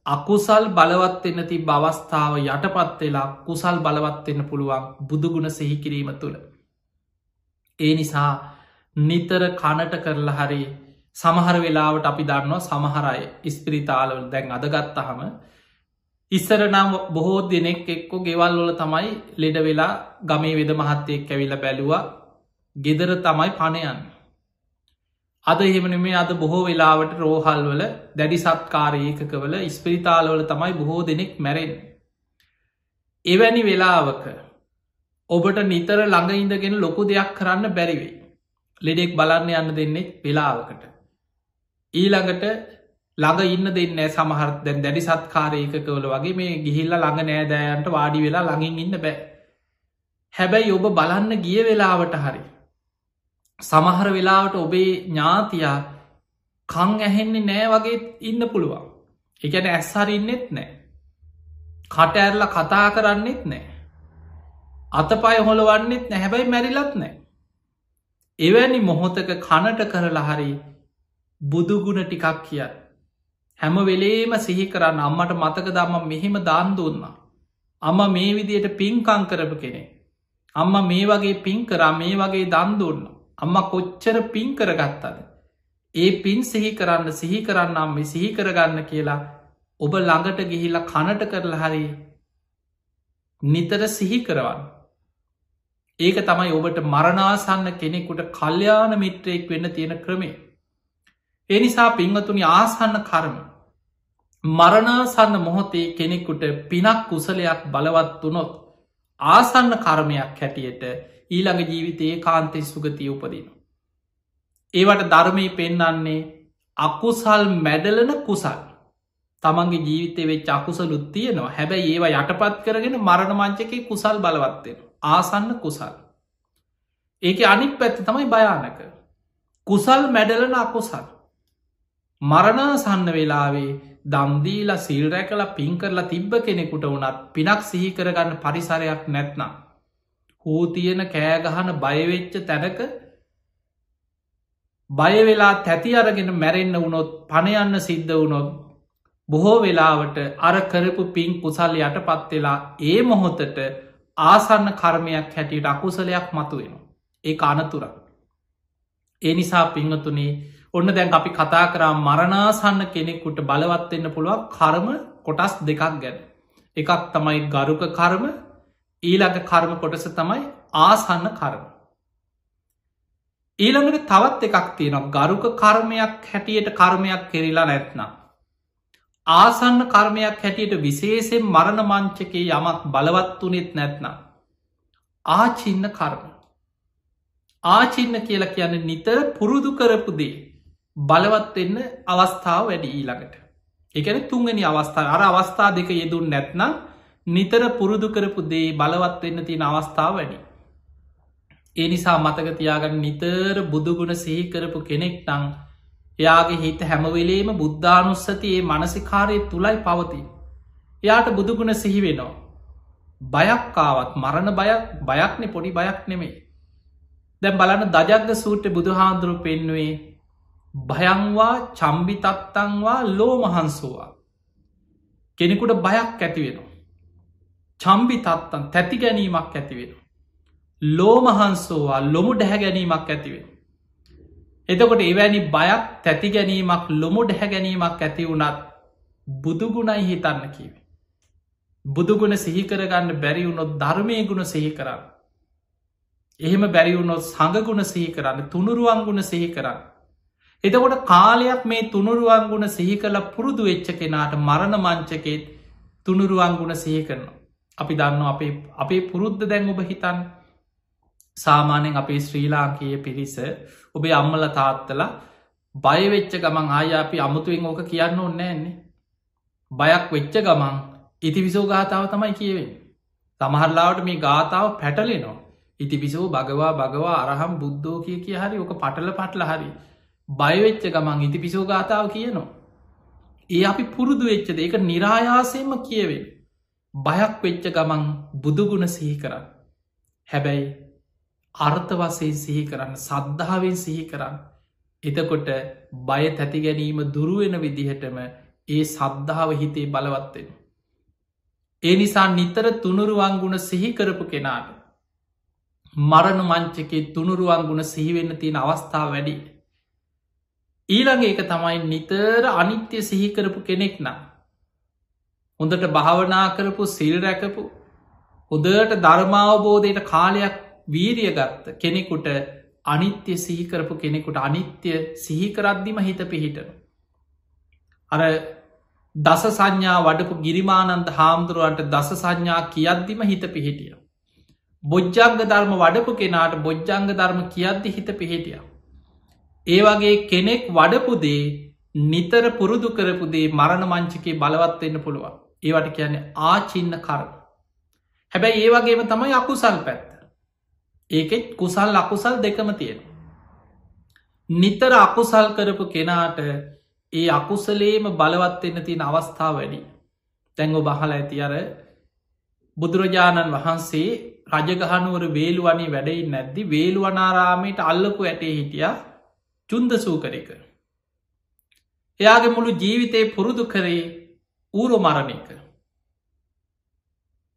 අකුසල් බලවත්වෙන්න ති බවස්ථාව යටපත් වෙලා කුසල් බලවත්වෙන්න පුළුවන් බුදුගුණ සෙහිකිරීම තුළ. ඒ නිසා නිතර කනට කරලා හරි සමහර වෙලාවට අපි දන්නවා සමහරය ඉස්පිරිතාලවල දැන් අදගත්තහම ඉස්සර නම් බොහෝ දෙනෙක් එක්කො ගෙවල් වල තමයි ලෙඩ වෙලා ගමේ වෙද මහත්තයෙක් ඇවිල බැලුවා. ගෙදර තමයි පණයන් අද එහෙමනමේ අද බොහෝ වෙලාවට රෝහල් වල දැඩි සත්කාරයකකවල ඉස්පිරිතාලවල තමයි බොහෝ දෙනෙක් මැරෙන් එවැනි වෙලාවක ඔබට නිතර ළඟ ඉඳගෙන ලොකු දෙයක් කරන්න බැරිවෙයි ලෙඩෙක් බලන්න යන්න දෙන්නේ වෙලාවකට. ඊළඟට ළඟ ඉන්න දෙන්න සමහර දැන් දැඩි සත්කාරයකකවල වගේ මේ ගිහිල්ල ළඟ නෑදෑයන්ට වාඩි වෙලා ළඟින් ඉන්න බෑ. හැබැයි ඔබ බලන්න ගිය වෙලාවට හරි සමහර වෙලාවට ඔබේ ඥාතියා කං ඇහෙන්නේ නෑ වගේ ඉන්න පුළුවන්. එකන ඇස්හරින්නෙත් නෑ. කට ඇරල කතා කරන්නෙත් නෑ. අතපය හොළවන්නෙත් නැහැබැයි මැරිලත් නෑ. එවැනි මොහොතක කනට කරලා හරි බුදුගුණ ටිකක් කිය. හැම වෙලේම සිහි කරන්න අම්මට මතක දම්ම මෙහෙම දාන් දුන්න. අම්ම මේ විදියට පින්කං කරපු කෙනෙ අම්ම මේ වගේ පින් කරා මේ වගේ දන් දුන්න. අම්ම කොච්චර පින් කරගත්තද? ඒ පින් සිහි කරන්න සිහි කරන්නම් මේ සිහි කරගන්න කියලා ඔබ ළඟට ගිහිල්ල කනට කරලා හරි නිතර සිහි කරවන්න. ඒක තමයි ඔබට මරණාසන්න කෙනෙකුට කල්්‍යයාන මිත්‍රයෙක් වෙන්න තියෙන ක්‍රමේ එනිසා පිංහතුනි ආසන්න කර්ම මරණාසන්න මොහොතේ කෙනෙකුට පිනක් කුසලයක් බලවත් වනොත් ආසන්න කර්මයක් හැටියට ඊළඟ ජීවිතයේ කාන්තෙ සුගතිය උපදින. ඒවට ධර්මය පෙන්නන්නේ අකුසල් මැඩලන කුසල්. තමන්ගේ ජීවිතය වෙච් අකුසලුත් තියෙනවා. හැබැයි ඒවා යටපත් කරගෙන මරණ මංචකේ කුසල් බලවත්වෙන ආසන්න කුසල්. ඒක අනික් පැත්ත තමයි භයානක. කුසල් මැඩලන අකුසල්. මරණාසන්න වෙලාවේ දම්දීල සිල් රැකල පින් කරලා තිබ්බ කෙනෙකුට වනත් පිනක් සිහි කරගන්න පරිසරයක් නැත්නම්. හූ තියෙන කෑගහන බයවෙච්ච තැනක බයවෙලා තැති අරගෙන මැරෙන්න්න වුණොත් පණයන්න සිද්ධ වුණොත් බොහෝ වෙලාවට අර කරපු පින් කුසල් යට පත්වෙලා ඒ මොහොතට ආසන්න කර්මයක් හැටියට අකුසලයක් මතුවෙන ඒ අනතුරක්. ඒ නිසා පිංහතුනේ ඔන්න දැන් අපි කතා කරා මරණාසන්න කෙනෙක්කුට බලවත්වෙන්න පුළුවන් කර්ම කොටස් දෙකක් ගැන. එකක් තමයි ගරුක කර්ම ඊළඟ කර්ම කොටස තමයි ආසන්න කර්ම. ඊළඟට තවත් එකක් තියෙනවා ගරුක කර්මයක් හැටියට කර්මයක් කෙරලා නැත්නම්. ආසන්න කර්මයක් හැටියට විශේෂෙන් මරණ මංචකේ යමක් බලවත් වනෙත් නැත්නම්. ආචින්න කර්ම. ආචින්න කියලා කියන නිතර පුරුදු කරපු දේ බලවත් වෙන්න අවස්ථාව වැඩි ඊළඟට. එකන තුන්ගනි අවස්ථා අර අවස්ථා දෙක යෙදුන් නැත්නම් නිතර පුරුදු කරපු දේ බලවත් වෙන්න තියෙන අවස්ථාව වැඩි. ඒ නිසා මතකතියාගන්න නිතර බුදුගුණ සිහි කරපු කෙනෙක් නං එයාගේ හිත හැමවෙලේම බුද්ධානුස්සතියේ මනසිකාරය තුළයි පවති. එයාට බුදුගුණ සිහි වෙනවා. බයක්කාවත් මරණ බයක් බයක්නෙ පොඩි බයක් නෙමේ. දැම් බලන්න දජග්ග සූට්‍ර බුදුහාන්දුරු පෙන්නුවේ භයංවා චම්බිතත්තංවා ලෝමහන්සුවා. කෙනෙකුට බයක් ඇතිවෙනවා. චම්බි තත්තන් තැති ගැනීමක් ඇතිවෙන. ලෝමහන්සෝවා ලොමු ඩැහැ ගැනීමක් ඇතිවෙන. එතකොට එවැනි බයක් තැති ගැනීමක් ලොමු ඩැහැ ගැනීමක් ඇති වුණත් බුදුගුණයි හිතන්න කිවේ. බුදුගුණ සිහිකරගන්න බැරිවුණොත් ධර්මය ගුණ සිහි කරන්න. එහෙම බැරිවුණොත් සඟගුණ සිහි කරන්න තුනුරුවන්ගුණ සිහි කරන්න. එතකොට කාලයක් මේ තුනුරුවන්ගුණ සිහි කළ පුරුදු වෙච්ච කෙනාට මරණ මංචකෙත් තුනුරුවන්ගුණ සිහි කරනවා. අපි දන්න අපේ අපේ පුරුද්ධ දැන් ඔබ හිතන් සාමානෙන් අපේ ශ්‍රී ලාංකයේ පිරිස ඔබේ අම්මල තාත්තල බයවෙච්ච ගමන් ආය අපි අමුතුවෙන් ඕක කියන්න ඕන්නෑන්නේ බයක් වෙච්ච ගමන් ඉති විසෝ ගාථාව තමයි කියවෙන් සමහරලාවට මේ ගාථාව පැටලෙනවා. ඉති පිසෝ භගවා භගවා අරහම් බුද්ධෝ කිය කිය හරි ඕක පටල පටල හරි. බයවෙච්ච ගමන් ඉති පිසෝ ගාථාව කියනවා. ඒ අපි පුරුදු වෙච්චද ඒක නිරායාසයෙන්ම කියවෙන්. බයක් වෙච්ච ගමන් බුදුගුණ සිහි කරන්න. හැබැයි අර්ථ වසයෙන් සිහි කරන්න සද්ධාවෙන් සිහි කරන්න. එතකොට බය තැති ගැනීම දුරුවෙන විදිහටම ඒ සද්ධාව හිතේ බලවත්වෙන. ඒ නිසා නිතර තුනුරුවන්ගුණ සිහිකරපු කෙනාට මරණ මංචකේ තුනුරුවන්ගුණ සිහිවෙන්න තියෙන අවස්ථාව වැඩි. ඊළඟ ඒක තමයි නිතර අනිත්‍ය සිහිකරපු කෙනෙක් නම්. හොඳට භාවනා කරපු සිල් රැකපු හොදට ධර්මාවබෝධයට කාලයක් වීරිය ගත්ත කෙනෙකුට අනිත්‍ය සිහිකරපු කෙනෙකුට අනිත්‍ය සිහිකරද්දිම හිත පිහිටන. අර දස සංඥා වඩපු ගිරිමානන්ද හාමුදුරුවන්ට දස සංඥා කියද්දිම හිත පිහිටිය. බොජ්ජංග ධර්ම වඩපු කෙනාට බොජ්ජංග ධර්ම කියද්දි හිත පිහිටිය. ඒ වගේ කෙනෙක් වඩපුදේ නිතර පුරුදු කරපුදේ මරණ මංචකේ බලවත්වෙන්න පුළුවන් ඒවට කියන්නේ ආචින්න කරන. හැබැයි ඒ වගේම තමයි අකුසල් පැත්ත. ඒකෙත් කුසල් අකුසල් දෙකම තියෙන. නිතර අකුසල් කරපු කෙනාට ඒ අකුසලේම බලවත්වෙන්න තියෙන අවස්ථාව වැඩි. තැංගො බහල ඇති අර බුදුරජාණන් වහන්සේ රජගහනුවර වේළුවනි වැඩයි නැද්දි වේළුවනාරාමයට අල්ලපු ඇටේ හිටිය චුන්ද සූකරක. එයාගේ මුළු ජීවිතය පුරුදු කරේ ඌරු මරණයක.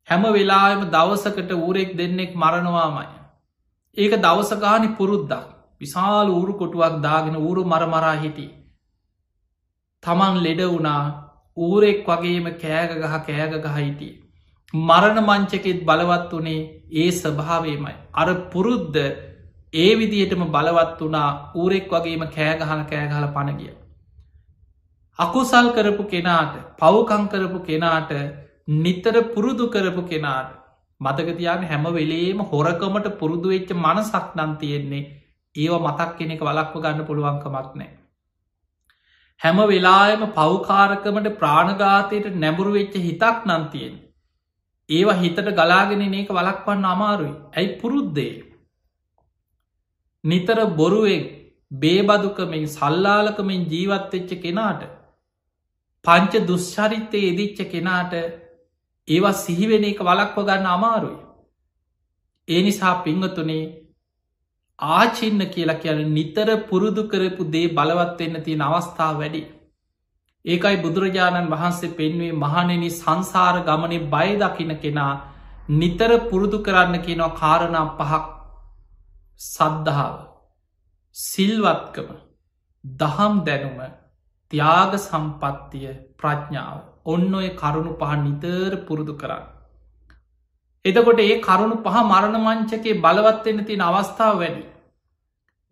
හැම වෙලාම දවසකට ඌරෙක් දෙන්නෙක් මරණවාමයි. ඒක දවසගානි පුරුද්දක් විශාල ඌරු කොටුවක් දාගෙන ඌරු මරමරා හිටිය. තමන් ලෙඩ වුණා ඌරෙක් වගේම කෑග ගහ කෑග ගහ හිටිය. මරණ මංචකෙත් බලවත් වනේ ඒ ස්වභාවයමයි. අර පුරුද්ධ ඒ විදිහටම බලවත් වනා ඌරෙක් වගේම කෑගහල කෑගහල පණගිය. අකුසල් කරපු කෙනාට පවකං කරපු කෙනාට නිතර පුරුදු කරපු කෙනාට මතකතියාන හැම වෙලේම හොරකමට පුරුදු වෙච්ච මනසක් නන් තියෙන්නේ ඒව මතක් කෙනෙක වලක්ව ගන්න පුළුවන්කමක් නෑ. හැම වෙලායම පෞකාරකමට ප්‍රාණගාතයට නැඹුරු වෙච්ච හිතක් නන්තියෙන්. ඒවා හිතට ගලාගෙන ඒක වලක්වන්න අමාරුයි ඇයි පුරුද්දේ. නිතර බොරුවෙන් බේබදුකමින් සල්ලාලකමින් ජීවත්වෙච්ච කෙනාට පංච දුෂ්චරිත්තය එදිච්ච කෙනාට ඒවා සිහිවෙන එක වලක්ව ගන්න අමාරුයි. ඒ නිසා පිංහතුනේ ආචින්න කියලා කියන නිතර පුරුදු කරපු දේ බලවත්වෙන්න තියෙන අවස්ථාව වැඩි. ඒකයි බුදුරජාණන් වහන්සේ පෙන්වේ මහනෙන සංසාර ගමනේ බය දකින කෙනා නිතර පුරුදු කරන්න කියනවා කාරණා පහක් සද්ධාව සිල්වත්කම දහම් දැනුම ත්‍යාග සම්පත්තිය ප්‍රඥාව ඔන්න ඔය කරුණු පහ නිතර පුරුදු කරන්න. එතකොට ඒ කරුණු පහ මරණ මංචකේ බලවත්වෙන්න තියෙන අවස්ථාව වැඩි.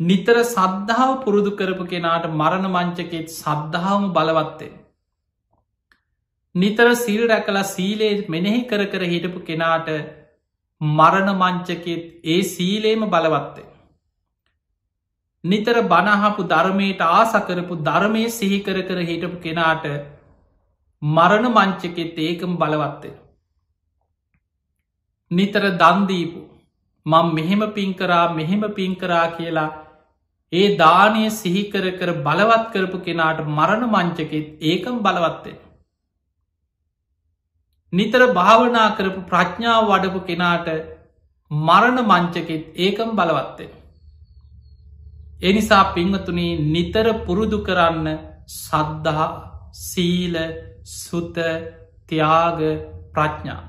නිතර සද්ධාව පුරුදු කරපු කෙනාට මරණ මංචකෙත් සද්ධාවම බලවත්තේ. නිතර සිල් රැකලා සීලේ මෙනෙහි කර කර හිටපු කෙනාට මරණ මංචකෙත් ඒ සීලේම බලවත්තේ. නිතර බණහපු ධර්මයට ආසකරපු ධර්මය සිහිකර කර හිටපු කෙනාට මරණ මංචකෙත් ඒකම බලවත්තේ. නිතර දන්දීපු මං මෙහෙම පින්කරා මෙහෙම පින්කරා කියලා ඒ දානය සිහිකර කර බලවත් කරපු කෙනාට මරණ මංචකෙත් ඒකම් බලවත්තේ. නිතර භාවනා කරපු ප්‍රඥාව වඩපු කෙනාට මරණ මංචකෙත් ඒකම් බලවත්තේ. එනිසා පිංහතුනේ නිතර පුරුදු කරන්න සද්ධහා සීල සුත ත්‍යාග ප්‍රඥා.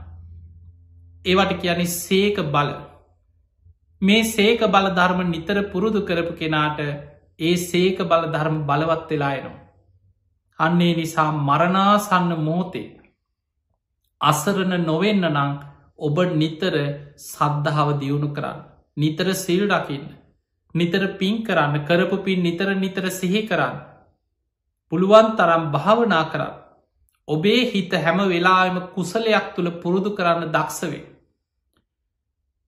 ඒවට කියන සේක බල මේ සේක බල ධර්ම නිතර පුරුදු කරපු කෙනාට ඒ සේක බල ධර්ම බලවත් වෙලායනවා. අන්නේ නිසා මරණාසන්න මෝතේ අසරණ නොවෙන්න නං ඔබ නිතර සද්ධාව දියුණු කරන්න. නිතර සිල් රකින්න. නිතර පින් කරන්න කරපු පින් නිතර නිතර සිහි කරන්න. පුළුවන් තරම් භාවනා කරන්න. ඔබේ හිත හැම වෙලාම කුසලයක් තුළ පුරුදු කරන්න දක්ෂවේ.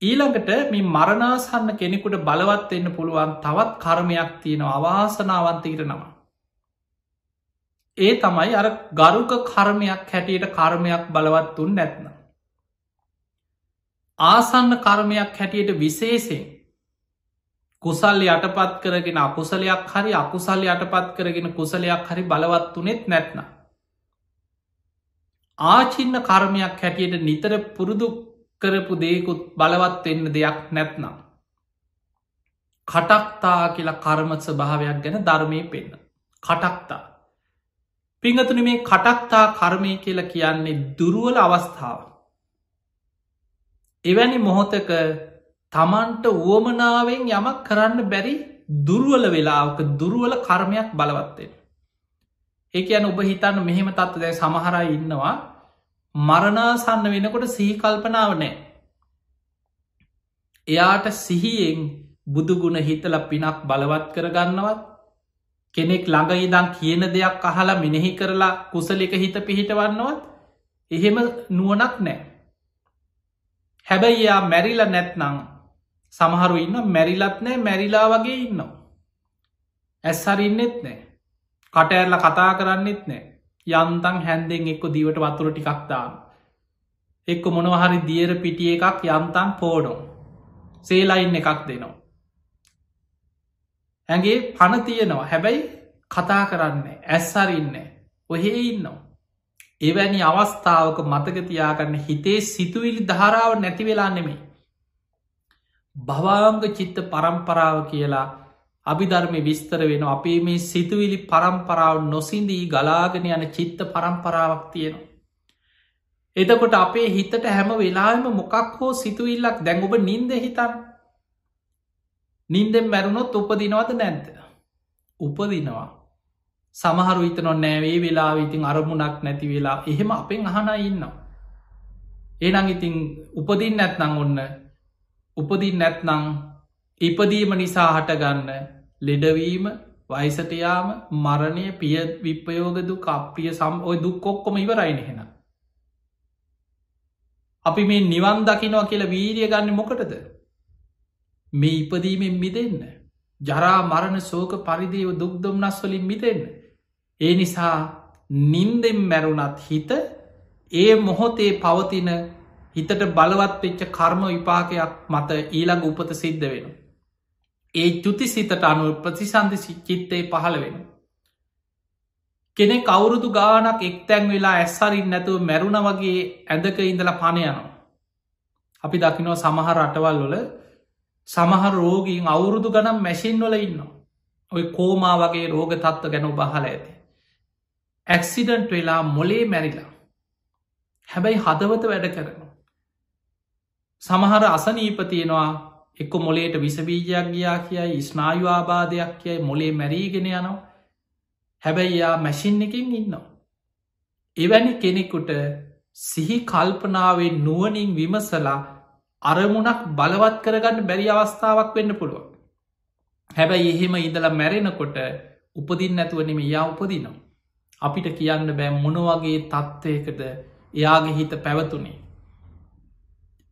ඊළඟට මේ මරණාසන්න කෙනෙකුට බලවත් එන්න පුළුවන් තවත් කර්මයක් තියෙන අවාසනාවන්තීට නම. ඒ තමයි අර ගරුක කර්මයක් හැටියට කර්මයක් බලවත්තුන් නැත්න. ආසන්න කර්මයක් හැටියට විශේෂයෙන් කුසල් යටපත් කරගෙන අකුසලයක් හරි අකුසල් යටපත් කරගෙන කුසලයක් හරි බලවත් වනෙත් නැත්න. ආචින්න කර්මයක් හැටියට නිතර පුරුදු කරපු දේකුත් බලවත් එන්න දෙයක් නැත්නම්. කටක්තා කියලා කර්මත් ස්භාවයක් ගැන ධර්මය පෙන්න්න. කටක්තා. පිංහතුන මේ කටක්තා කර්මය කියලා කියන්නේ දුරුවල අවස්ථාව. එවැනි මොහොතක තමන්ට වුවමනාවෙන් යමක් කරන්න බැරි දුරුවල වෙලාවක දුරුවල කර්මයක් බලවත්තෙන්. ඒක යන ඔබ හිතන්න මෙහෙම තත්ව දැයි සමහරයි ඉන්නවා මරණාසන්න වෙනකොට සිහිකල්පනාව නෑ. එයාට සිහියෙන් බුදුගුණ හිතල පිනක් බලවත් කරගන්නවත් කෙනෙක් ළඟ ඉදං කියන දෙයක් අහලා මෙනෙහි කරලා කුසලික හිත පිහිටවන්නවත් එහෙම නුවනක් නෑ. හැබැයි එයා මැරිල නැත්නං සමහරු ඉන්න මැරිලත් නෑ මැරිලා වගේ ඉන්නවා. ඇස් හරින්නෙත් නෑ. කටඇරල කතා කරන්නෙත් නෑ. යන්තන් හැන්දෙන් එක්ක දීවට වතුර ටිකක්තාම. එක්ක මොනවහරි දියර පිටිය එකක් යන්තන් පෝඩෝ. සේලයින් එකක් දෙනවා. ඇගේ පණ තියෙනවා හැබැයි කතා කරන්න ඇස්සරින්න ඔහෙ ඉන්නවා. එවැනි අවස්ථාවක මතකතියාගන්න හිතේ සිතුවිලි ධාරාව නැති වෙලා නෙමේ. භවාංග චිත්ත පරම්පරාව කියලා අභිධර්මය විස්තර වෙන අපේ මේ සිතුවිලි පරම්පරාව නොසින්දී ගලාගෙන යන චිත්ත පරම්පරාවක් තියෙනවා. එතකොට අපේ හිතට හැම වෙලාම මොකක් හෝ සිතුවිල්ලක් දැන් ඔබ නින්ද හිතන් නින්දෙන් මැරුණොත් උපදිනවද නැන්ත උපදිනවා සමහරු විතනො නෑවේ වෙලා ඉතින් අරමුණක් නැති වෙලා එහෙම අපෙන් අහන ඉන්නවා ඒනං ඉතින් උපදින් නැත්නං ඔන්න උපදින් නැත්නං ඉපදීම නිසා හටගන්න ලෙඩවීම වයිසටයාම මරණය පිය විප්පයෝගදු කප්පිය සම් ඔය දුක්කොක්කොම ඉවරයිනහෙන. අපි මේ නිවන් දකිනවා කියලා වීරිය ගන්න මොකටද. මේ ඉපදීමෙන් මිදන්න. ජරා මරණ සෝක පරිදිව දුක්දොම්නස් වලින් මිදන්න. ඒ නිසා නින්දෙන් මැරුණත් හිත ඒ මොහොතේ පවතින හිතට බලවත් වෙච්ච කර්ම විපාකයක් මත ඊළඟ උපත සිද්ධ වෙන. ඒ චුති සිතට අනුව ප්‍රතිසන්ධ චිත්තේ පහළ වෙන. කෙනෙ කවුරුදු ගානක් එක්තැන් වෙලා ඇස්සරින් නැතුව මැරුණ වගේ ඇඳක ඉඳලා පණයනවා. අපි දකිනෝ සමහර අටවල් වල සමහර රෝගීන් අවුරුදු ගනම් මැසින් වල ඉන්නවා. ඔය කෝමා වගේ රෝග තත්ව ගැන බහල ඇති. ඇක්සිඩන්ට් වෙලා මොලේ මැරිලා. හැබැයි හදවත වැඩ කරනවා. සමහර අසනීපතියෙනවා එක්ක මොලේට විසබීජයක් ගියා කියයි ස්නායු ආබාධයක් කියයි මොලේ මැරීගෙන යනවා හැබැයි යා මැසින් එකින් ඉන්නවා. එවැනි කෙනෙකුට සිහි කල්පනාවෙන් නුවනින් විමසලා අරමුණක් බලවත් කරගන්න බැරි අවස්ථාවක් වෙන්න පුළුවන්. හැබැයි එහෙම ඉඳලා මැරෙනකොට උපදින් නැතුවනම යා උපදිනවා. අපිට කියන්න බෑ මොනවගේ තත්ත්වයකද එයාගේ හිත පැවතුනේ.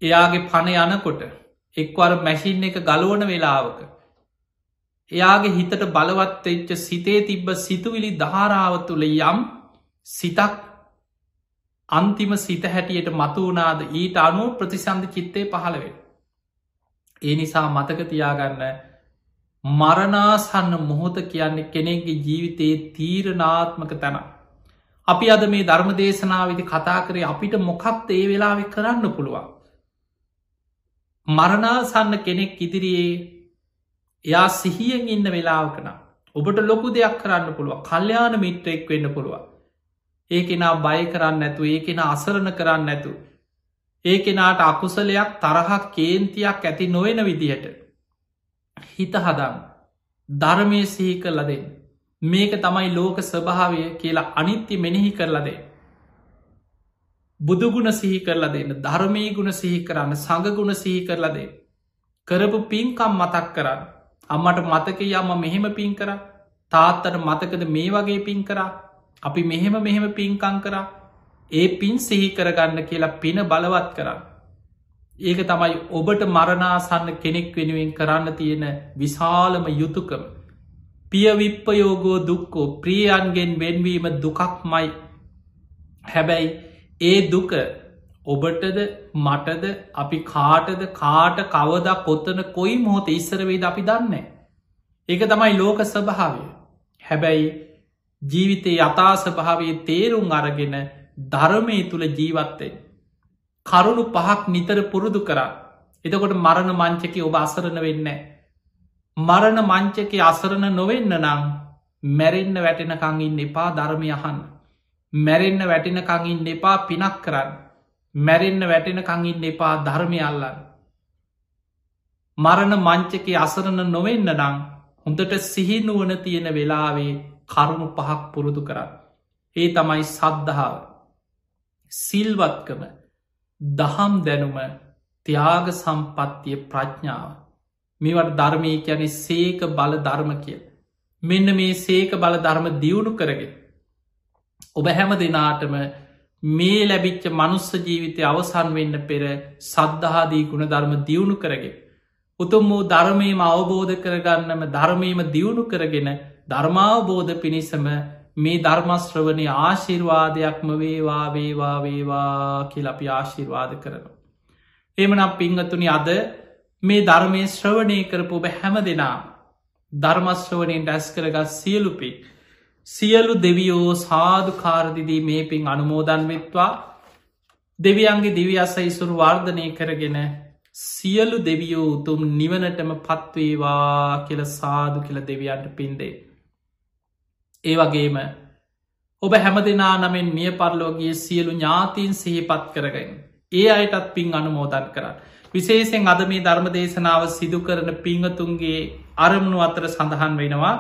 එයාගේ පණ යනකොට එක්වර මැසින් එක ගලුවන වෙලාවක. එයාගේ හිතට බලවත් එච්ච සිතේ තිබ්බ සිතුවිලි ධාරාව තුළ යම් සිතක් අන්තිම සිත හැටියට මතුවනාද ඊට අනුව ප්‍රතිසන්ධ චිත්තය පහළවෙන්. ඒ නිසා මතක තියාගන්න මරණාසන්න මොහොත කියන්නේ කෙනෙක්ගේ ජීවිතයේ තීරනාත්මක තැන. අපි අද මේ ධර්ම දේශනාවිදි කතා කරේ අපිට මොකක්ද ඒ වෙලාවෙ කරන්න පුළුවන්. මරණාසන්න කෙනෙක් ඉදිරියේ එයා සිහියෙන් ඉන්න වෙලාවකන ඔබට ලොකු දෙයක් කරන්න පුළුව කල්්‍යයාන මිත්‍රෙක් වෙන්න පුළුවන් ඒ කෙනා බය කරන්න ඇතු ඒ කෙන අසරණ කරන්න ඇතු ඒ කෙනාට අකුසලයක් තරහක් කේන්තියක් ඇති නොවෙන විදිහට හිත හදම් ධර්මය සිහි කරලදෙන් මේක තමයි ලෝක ස්වභාවය කියලා අනිත්‍ය මෙනෙහි කරලදේ බුදුගුණ සිහි කරලා දෙන්න. ධර්මී ගුණ සිහි කරන්න. සඟගුණ සිහි කරලදේ කරපු පින්කම් මතක් කරන්න. අම්මට මතක යම්ම මෙහෙම පින් කර. තාත්තට මතකද මේ වගේ පින් කරා? අපි මෙහෙම මෙහෙම පින්කං කරා ඒ පින් සිහි කරගන්න කියලා පින බලවත් කරන්න. ඒක තමයි ඔබට මරණාසන්න කෙනෙක් වෙනුවෙන් කරන්න තියෙන විශාලම යුතුකම. පියවිප්පයෝගෝ දුක්කෝ ප්‍රියන්ගෙන් වෙන්වීම දුකක් මයි. හැබැයි ඒ දුක ඔබටද මටද අපි කාටද කාට කවදා කොත්තන කොයි මොහොත ඉස්සරවේද අපි දන්න. ඒක තමයි ලෝක ස්වභාවය. හැබැයි ජීවිතය යථා ස්වභාවේ තේරුම් අරගෙන ධර්මය තුළ ජීවත්තේ. කරුණු පහක් නිතර පුරුදු කරා. එතකොට මරණ මංචක ඔබ අසරණ වෙන්න. මරණ මංචක අසරණ නොවෙන්න නං මැරෙන්න්න වැටෙනකංගින් එපා ධර්මයහන්. මැරෙන්න්න වැටෙනකංගින් එපා පිනක් කරන්න. මැරෙන්න්න වැටෙනකංගින් එපා ධර්මය අල්ලන්න. මරණ මංචක අසරණ නොවෙන්න නං හොඳට සිහිනුවන තියෙන වෙලාවේ කරුණු පහක් පුරුදු කරන්න. ඒ තමයි සද්ධාව. සිල්වත්කම දහම් දැනුම ත්‍යාග සම්පත්තිය ප්‍රඥාව. මේවට ධර්මය යැන සේක බල ධර්ම කිය. මෙන්න මේ සේක බල ධර්ම දියුණු කරගෙන. ඔබ හැම දෙනාටම මේ ලැබිච්ච මනුස්ස ජීවිතය අවසන් වෙන්න පෙර සද්ධහාදී ගුණ ධර්ම දියුණු කරගෙන. උතුම් වූ ධර්මයම අවබෝධ කරගන්නම ධර්මයම දියුණු කරගෙන ධර්මාවබෝධ පිණිසම මේ ධර්මශ්‍රවනය ආශිර්වාදයක්ම වේවා වේවා වේවා කියල අපි ආශිර්වාද කරනවා. එමනම් පිංහතුනි අද මේ ධර්මය ශ්‍රවණය කරපු ඔබ හැම දෙනා ධර්මශ්‍රවනයෙන් ඩැස් කරගත් සියලුපි සියලු දෙවියෝ සාධකාරදිදී මේ පින් අනුමෝදන් වෙත්වා දෙවියන්ගේ දිවි අස ඉසුරු වර්ධනය කරගෙන සියලු දෙවියෝ උතුම් නිවනටම පත්වේවා කියල සාදු කියල දෙවියන්ට පින්දේ. ඒ වගේම ඔබ හැම දෙනා නමෙන් මිය පරලෝගිය සියලු ඥාතීන් සහිපත් කරගෙන. ඒ අයටත් පින් අනුමෝදන් කරන්න. විශේෂෙන් අද මේ ධර්ම දේශනාව සිදු කරන පිංහතුන්ගේ අරමුණු අතර සඳහන් වෙනවා.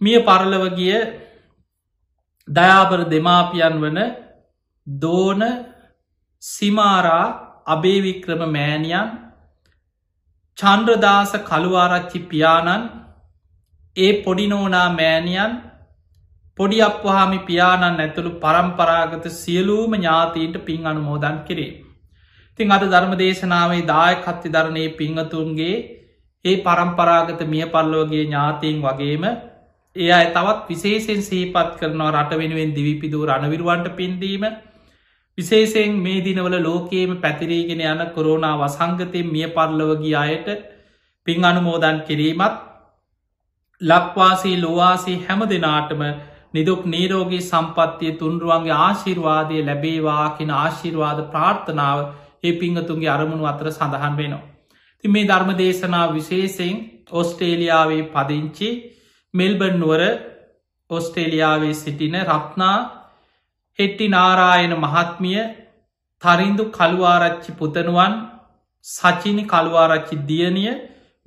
මිය පරලවගිය දයාබර දෙමාපියන් වන දෝන සිමාරා අබේවික්‍රම මෑනියන් චන්ද්‍රදාස කළුවාරච්චි පියාණන් ඒ පොඩිනෝනා මෑනියන් පොඩි අප්වහාමි පියාණන් ඇතුළු පරම්පරාගත සියලූම ඥාතීන්ට පින් අනුමෝදන් කිරේ. තිං අද ධර්ම දේශනාවේ දායකත්ති ධරණය පිංහතුන්ගේ ඒ පරම්පරාගත මිය පල්ලෝගේ ඥාතීන් වගේම ඒ අය තවත් විශේෂෙන් සහිපත් කරනවා රට වෙනුවෙන් දිවිපිදූ රණවිරුවන්ට පින්දීම විශේෂයෙන් මේ දිනවල ලෝකේම පැතිරීගෙන යන කොරෝනා වසංගතය මිය පරලවගේ අයට පින් අනුමෝදන් කිරීමත් ලක්වාසී ලොවාසී හැම දෙනාටම නිදුක් නීරෝගී සම්පත්තිය තුන්රුවන්ගේ ආශිර්වාදය ලැබේවා කියෙන ආශිර්වාද ප්‍රාර්ථනාව ඒ පිංහතුන්ගේ අරමුණු අතර සඳහන් වෙනවා. ති මේ ධර්ම දේශනා විශේෂයෙන් ඔස්ටේලියාවේ පදිංචි මෙල්බන් නුවර ඔස්ටේලියාවේ සිටින රත්නා හෙට්ටි නාරායන මහත්මිය තරින්දු කළුවාරච්චි පුතනුවන් සචිනි කළුවාරච්චි දියනිය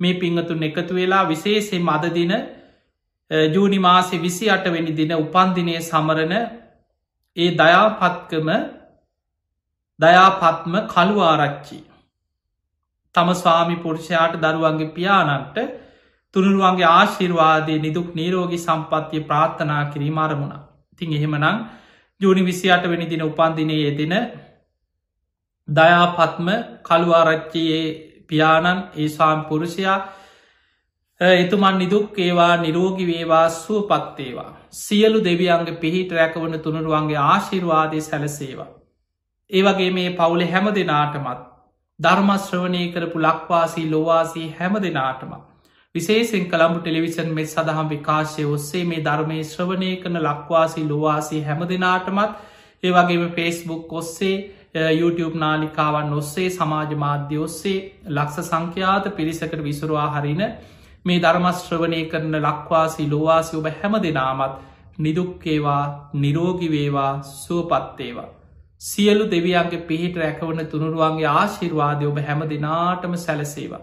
මේ පිංහතුන් එකතු වෙලා විශේෂෙන් මදදින ජූනි මාසෙ විසි අටවෙනි දින උපන්දිනය සමරන ඒ දයාපත්කම දයාපත්ම කළුආරච්චි. තම ස්වාමි පුරුෂයාට දරුවන්ගේ පියාණන්ට තුනුරුවන්ගේ ආශිර්වාදය නිදුක් නීරෝගි සම්පත්තිය ප්‍රාර්ථනා කිරීම අරමුණ. තින් එහෙමනං ජූනි විසියට වෙනි දින උපන්දිනය යෙදෙන දයාපත්ම කළුආරච්චියේ පියාණන් ඒ ස්වාම් පුරුෂයා එතුමන් නිදුක් ඒවා නිරෝගි වේවා සුවපත්තේවා. සියලු දෙවියන්ගේ පිහිට රැකවන තුනරුවන්ගේ ආශිර්වාදය සැලසේවා. ඒවගේ මේ පවුලෙ හැම දෙනාටමත් ධර්මශ්‍රවනය කරපු ලක්වාසී ලොවාසී හැම දෙනාටම. විශේසින් කළම්බු ටෙලිවිෂන් මෙ සඳහම් විකාශය ඔස්සේ මේ ධර්මය ශ්‍රවනය කන ලක්වාසී ලොවාසී හැම දෙනාටමත් ඒවගේම ෆේස්බුක් ඔස්සේ YouTube නාලිකාවන් ඔස්සේ සමාජ මාධ්‍ය ඔස්සේ ලක්ෂ සංඛ්‍යාත පිරිසකට විසුරවා හරින මේ ධර්මශ්‍රවනය කරන ලක්වාසි ලෝවාසි ඔබ හැම දෙනාමත් නිදුක්කේවා නිරෝගිවේවා සුවපත්තේවා. සියලු දෙවියන්ගේ පිහිට රැකවන තුනුරුවන්ගේ ආශිර්වාදය ඔබ හැම දෙනාටම සැලසේවා.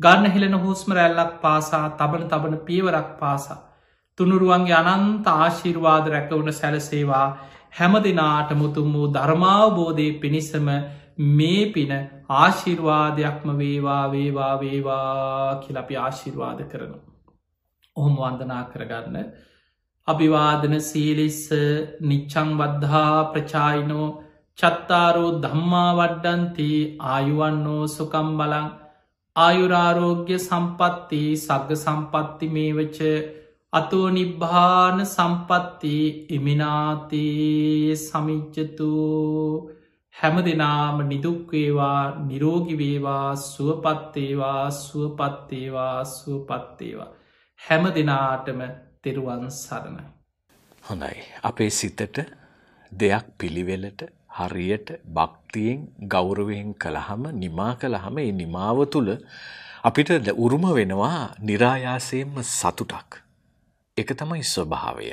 ගන්න හෙලෙන හුස්ම රැල්ලක් පාසා තබන තබන පියවරක් පාසා. තුනුරුවන්ගේ අනන්ත ආශිර්වාද රැකවුණ සැලසේවා හැම දෙනාට මුතුම් වූ ධර්මාවබෝධය පිණිසම මේ පින ආශිර්වාදයක්ම වේවා වේවා වේවා කියල අපි ආශිර්වාද කරනු. ඔහොම වන්දනා කරගන්න. අභිවාදන සීලිස්ස නිච්චං වද්ධා ප්‍රචායිනෝ චත්තාරෝ ධම්මා වඩ්ඩන්ති ආයුවන්නෝ සුකම් බලං ආයුරාරෝග්‍ය සම්පත්ති සග්ග සම්පත්ති මේවච අතෝ නිබ්භාන සම්පත්ති ඉමිනාතේ සමිච්චතු හැම දෙනාම නිදුක්වේවා නිරෝගිවේවා සුවපත්තේවා සුවපත්තේවා සුවපත්තේවා හැම දෙනාටම තෙරුවන් සරණයි. හොඳයි. අපේ සිතට දෙයක් පිළිවෙලට හරියට භක්තියෙන් ගෞරවයෙන් කළහම නිමා කළහම ඒ නිමාව තුළ අපිට උරුම වෙනවා નિરાයාසයෙන්ම සතුටක්. ඒක තමයි ස්වභාවය.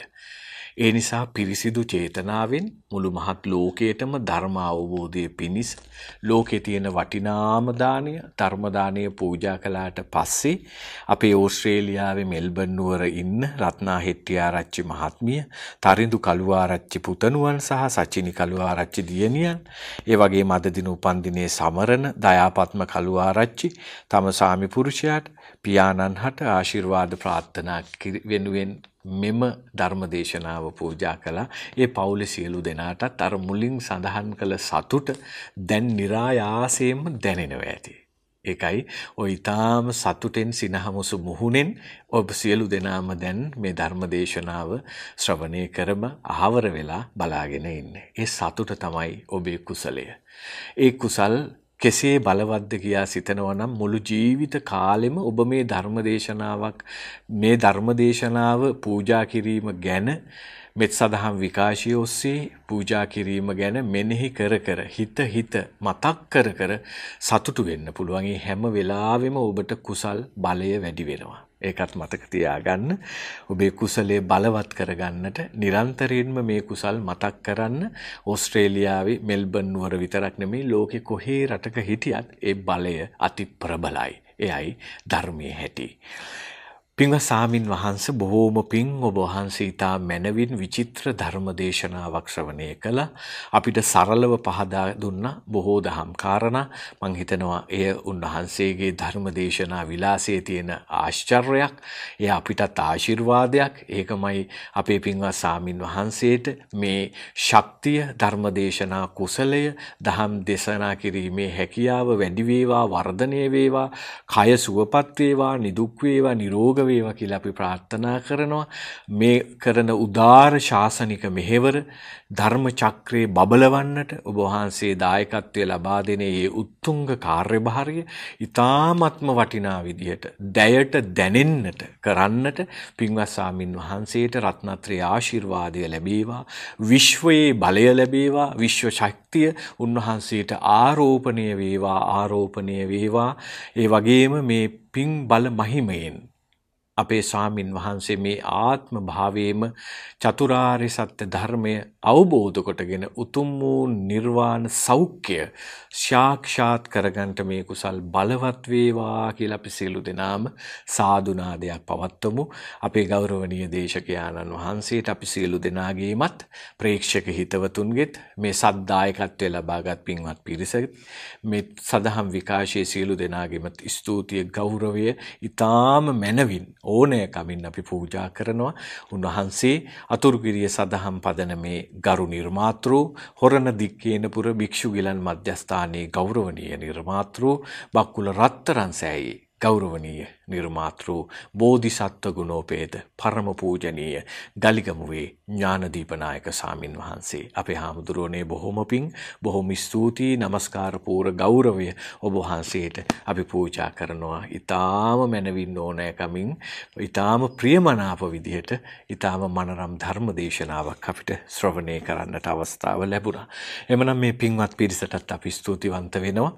ඒ නිසා පිරිසිදු චේතනාවෙන් මුළු මහත් ලෝකයටම ධර්ම අවබෝධය පිණිස ලෝකේ තියෙන වටිනාම දාණය ධර්මදානය පූජා කළාට පස්සේ අපේ ඕස්ට්‍රේලියාවේ මෙල්බන් නුවර ඉන්න රත්නා හෙට්ටිආරච්චි මහත්මිය, තරිඳු කළුආරච්චි පුතණුවන් සහ සචිනි කළුආරච්චි දියණියන්, ඒ වගේම අද දින උපන්දිනයේ සමරන දයාපත්ම කළුආරච්චි තම සාමි පුරුෂයාට පියාණන් හට ආශිර්වාද ප්‍රාර්ථනා වෙනුවෙන් මෙම ධර්ම දේශනාව පූජා කළා. ඒ පවුලේ සියලු දෙනාටත් අර මුලින් සඳහන් කළ සතුට දැන් નિરાයාසයෙන්ම දැනෙනවා ඇති. ඒකයි ඔය ඊටාම සතුටෙන් සිනහමුසු මුහුණෙන් ඔබ සියලු දෙනාම දැන් මේ ධර්ම දේශනාව ශ්‍රවණය කරම අහවර වෙලා බලාගෙන ඉන්නේ. ඒ සතුට තමයි ඔබේ කුසලය. ඒ කුසල් කෙසේ බලවත්ද කියා සිතනවා නම් මුළු ජීවිත කාලෙම ඔබ මේ ධර්ම දේශනාවක් මේ ධර්ම දේශනාව පූජා කිරීම ගැන මෙත් සදහම් විකාශය ඔස්සේ පූජා කිරීම ගැන මෙනෙහි කර කර හිත හිත මතක් කර කර සතුටු වෙන්න පුළුවන්. හැම වෙලාවෙම ඔබට කුසල් බලය වැඩි වෙනවා. ඒකත් මතක තියාගන්න. ඔබේ කුසලයේ බලවත් කරගන්නට නිරන්තරයෙන්ම මේ කුසල් මතක් කරන්න ඕස්ට්‍රේලියාවේ මෙල්බන් නුවර විතරක් නෙමෙයි ලෝකෙ කොහේ රටක හිටියත් ඒ බලය අති ප්‍රබලයි. එයයි ධර්මයේ හැටි. පින්ව සාමින් වහන්ස බොහෝම පින් ඔබ වහන්සේ ඊතා මැනවින් විචිත්‍ර ධර්ම දේශනාවක් ශ්‍රවණය කළා. අපිට සරලව පහදා දුන්නා බොහෝ දහම් කාරණා. මං හිතනවා එය උන්වහන්සේගේ ධර්ම දේශනා විලාසයේ තියෙන ආශ්චර්යයක්. එය අපිටත් ආශිර්වාදයක්. ඒකමයි අපේ පින්වත් සාමින් වහන්සේට මේ ශක්තිය ධර්ම දේශනා කුසලය දහම් දේශනා කිරීමේ හැකියාව වැඩි වේවා වර්ධනය වේවා කය සුවපත් වේවා නිදුක් වේවා නිරෝග වේවා කියලා අපි ප්‍රාර්ථනා කරනවා. මේ කරන උදාර ශාසනික මෙහෙවර ධර්ම චක්‍රයේ බබලවන්නට ඔබ වහන්සේ දායකත්වය ලබා දෙන මේ උත්තුංග කාර්යභාරය ඊ타ත්ම වටිනා විදිහට දැයට දැනෙන්නට කරන්නට පින්වත් ස්වාමින් වහන්සේට රත්නත්‍රය ආශිර්වාදය ලැබේවා. විශ්වයේ බලය ලැබේවා. විශ්ව ශක්තිය උන්වහන්සේට ආරෝපණය වේවා ආරෝපණය වේවා. ඒ වගේම මේ පින් බල මහිමයෙන් අපේ ස්වාමින් වහන්සේ මේ ආත්ම භාවයේම චතුරාර්ය සත්‍ය ධර්මය අවබෝධ කොටගෙන උතුම් වූ නිර්වාණ සෞඛ්‍ය සාක්ෂාත් කරගන්නට මේ කුසල් බලවත් වේවා කියලා අපි සියලු දෙනාම සාදුනාදයක් පවත්වමු. අපේ ගෞරවනීය දේශකයාණන් වහන්සේට අපි සියලු දෙනාගේමත් ප්‍රේක්ෂක හිතවතුන්ගෙත් මේ සද්දායකත්වය ලබාගත් පින්වත් පිරිස මේ සදහම් විකාශයේ සියලු දෙනාගේමත් ස්තුතිය ගෞරවය ඊටාම මැනවින් ඕනෑකමින් අපි පූජා කරනවා. උන්වහන්සේ අතුරුගිරිය සදහම් පදනමේ ගරු නිර්මාතෘ හොරණ දික්කේනපුර භික්ෂු ගිලන් මධ්‍යස්ථානයේ ගෞරවනීය නිර්මාතෘ බක්කුල රත්තරන් සෑයේ ගෞරවනීය නිර්මාතෘ බෝධිසත්ව ගුණෝපේත පරම පූජනීය ගලිගමුවේ ඥානදීපනායක සාමින් වහන්සේ අපේ හාමුදුරුවනේ බොහොම පිං බොහොම ස්තුතියි নমස්කාර පූර ගෞරවය ඔබ වහන්සේට අපි පූජා කරනවා ඊටාම මනවින් ඕනෑකමින් ඊටාම ප්‍රියමනාප විදිහට ඊටාම මනරම් ධර්ම දේශනාවක් අපිට ශ්‍රවණය කරන්නට අවස්ථාව ලැබුණා. එමනම් මේ පින්වත් පිරිසටත් අපි ස්තුතිවන්ත වෙනවා.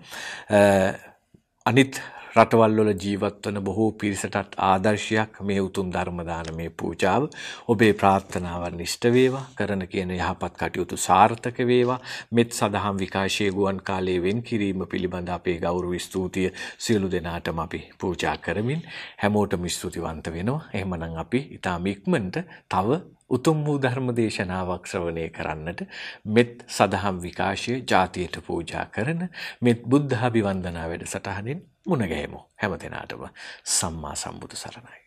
අනිත් රටවල් වල ජීවත් වන බොහෝ පිරිසටත් ආදර්ශයක් මේ උතුම් ධර්ම දානමේ පූජාව. ඔබේ ප්‍රාර්ථනාවන් ඉෂ්ට වේවා, කරන කියන යහපත් කටයුතු සාර්ථක වේවා. මෙත් සදහම් විකාශයේ ගුවන් කාලයේ වෙන් කිරීම පිළිබඳ අපේ ගෞරව ස්තුතිය සියලු දෙනාටම අපි පූජා කරමින් හැමෝටම ස්තුතිවන්ත වෙනවා. එහෙමනම් අපි ඊටාම ඉක්මනට තව උතුම් වූ ධර්ම දේශනාවක් ශ්‍රවණය කරන්නට මෙත් සදහම් විකාශය ජාතියට පූජා කරන මෙත් බුද්ධ අභිවන්දනා වැඩසටහනින් මුණ ගැහෙමු හැම දෙනාටම සම්මා සම්බුදු සරණයි.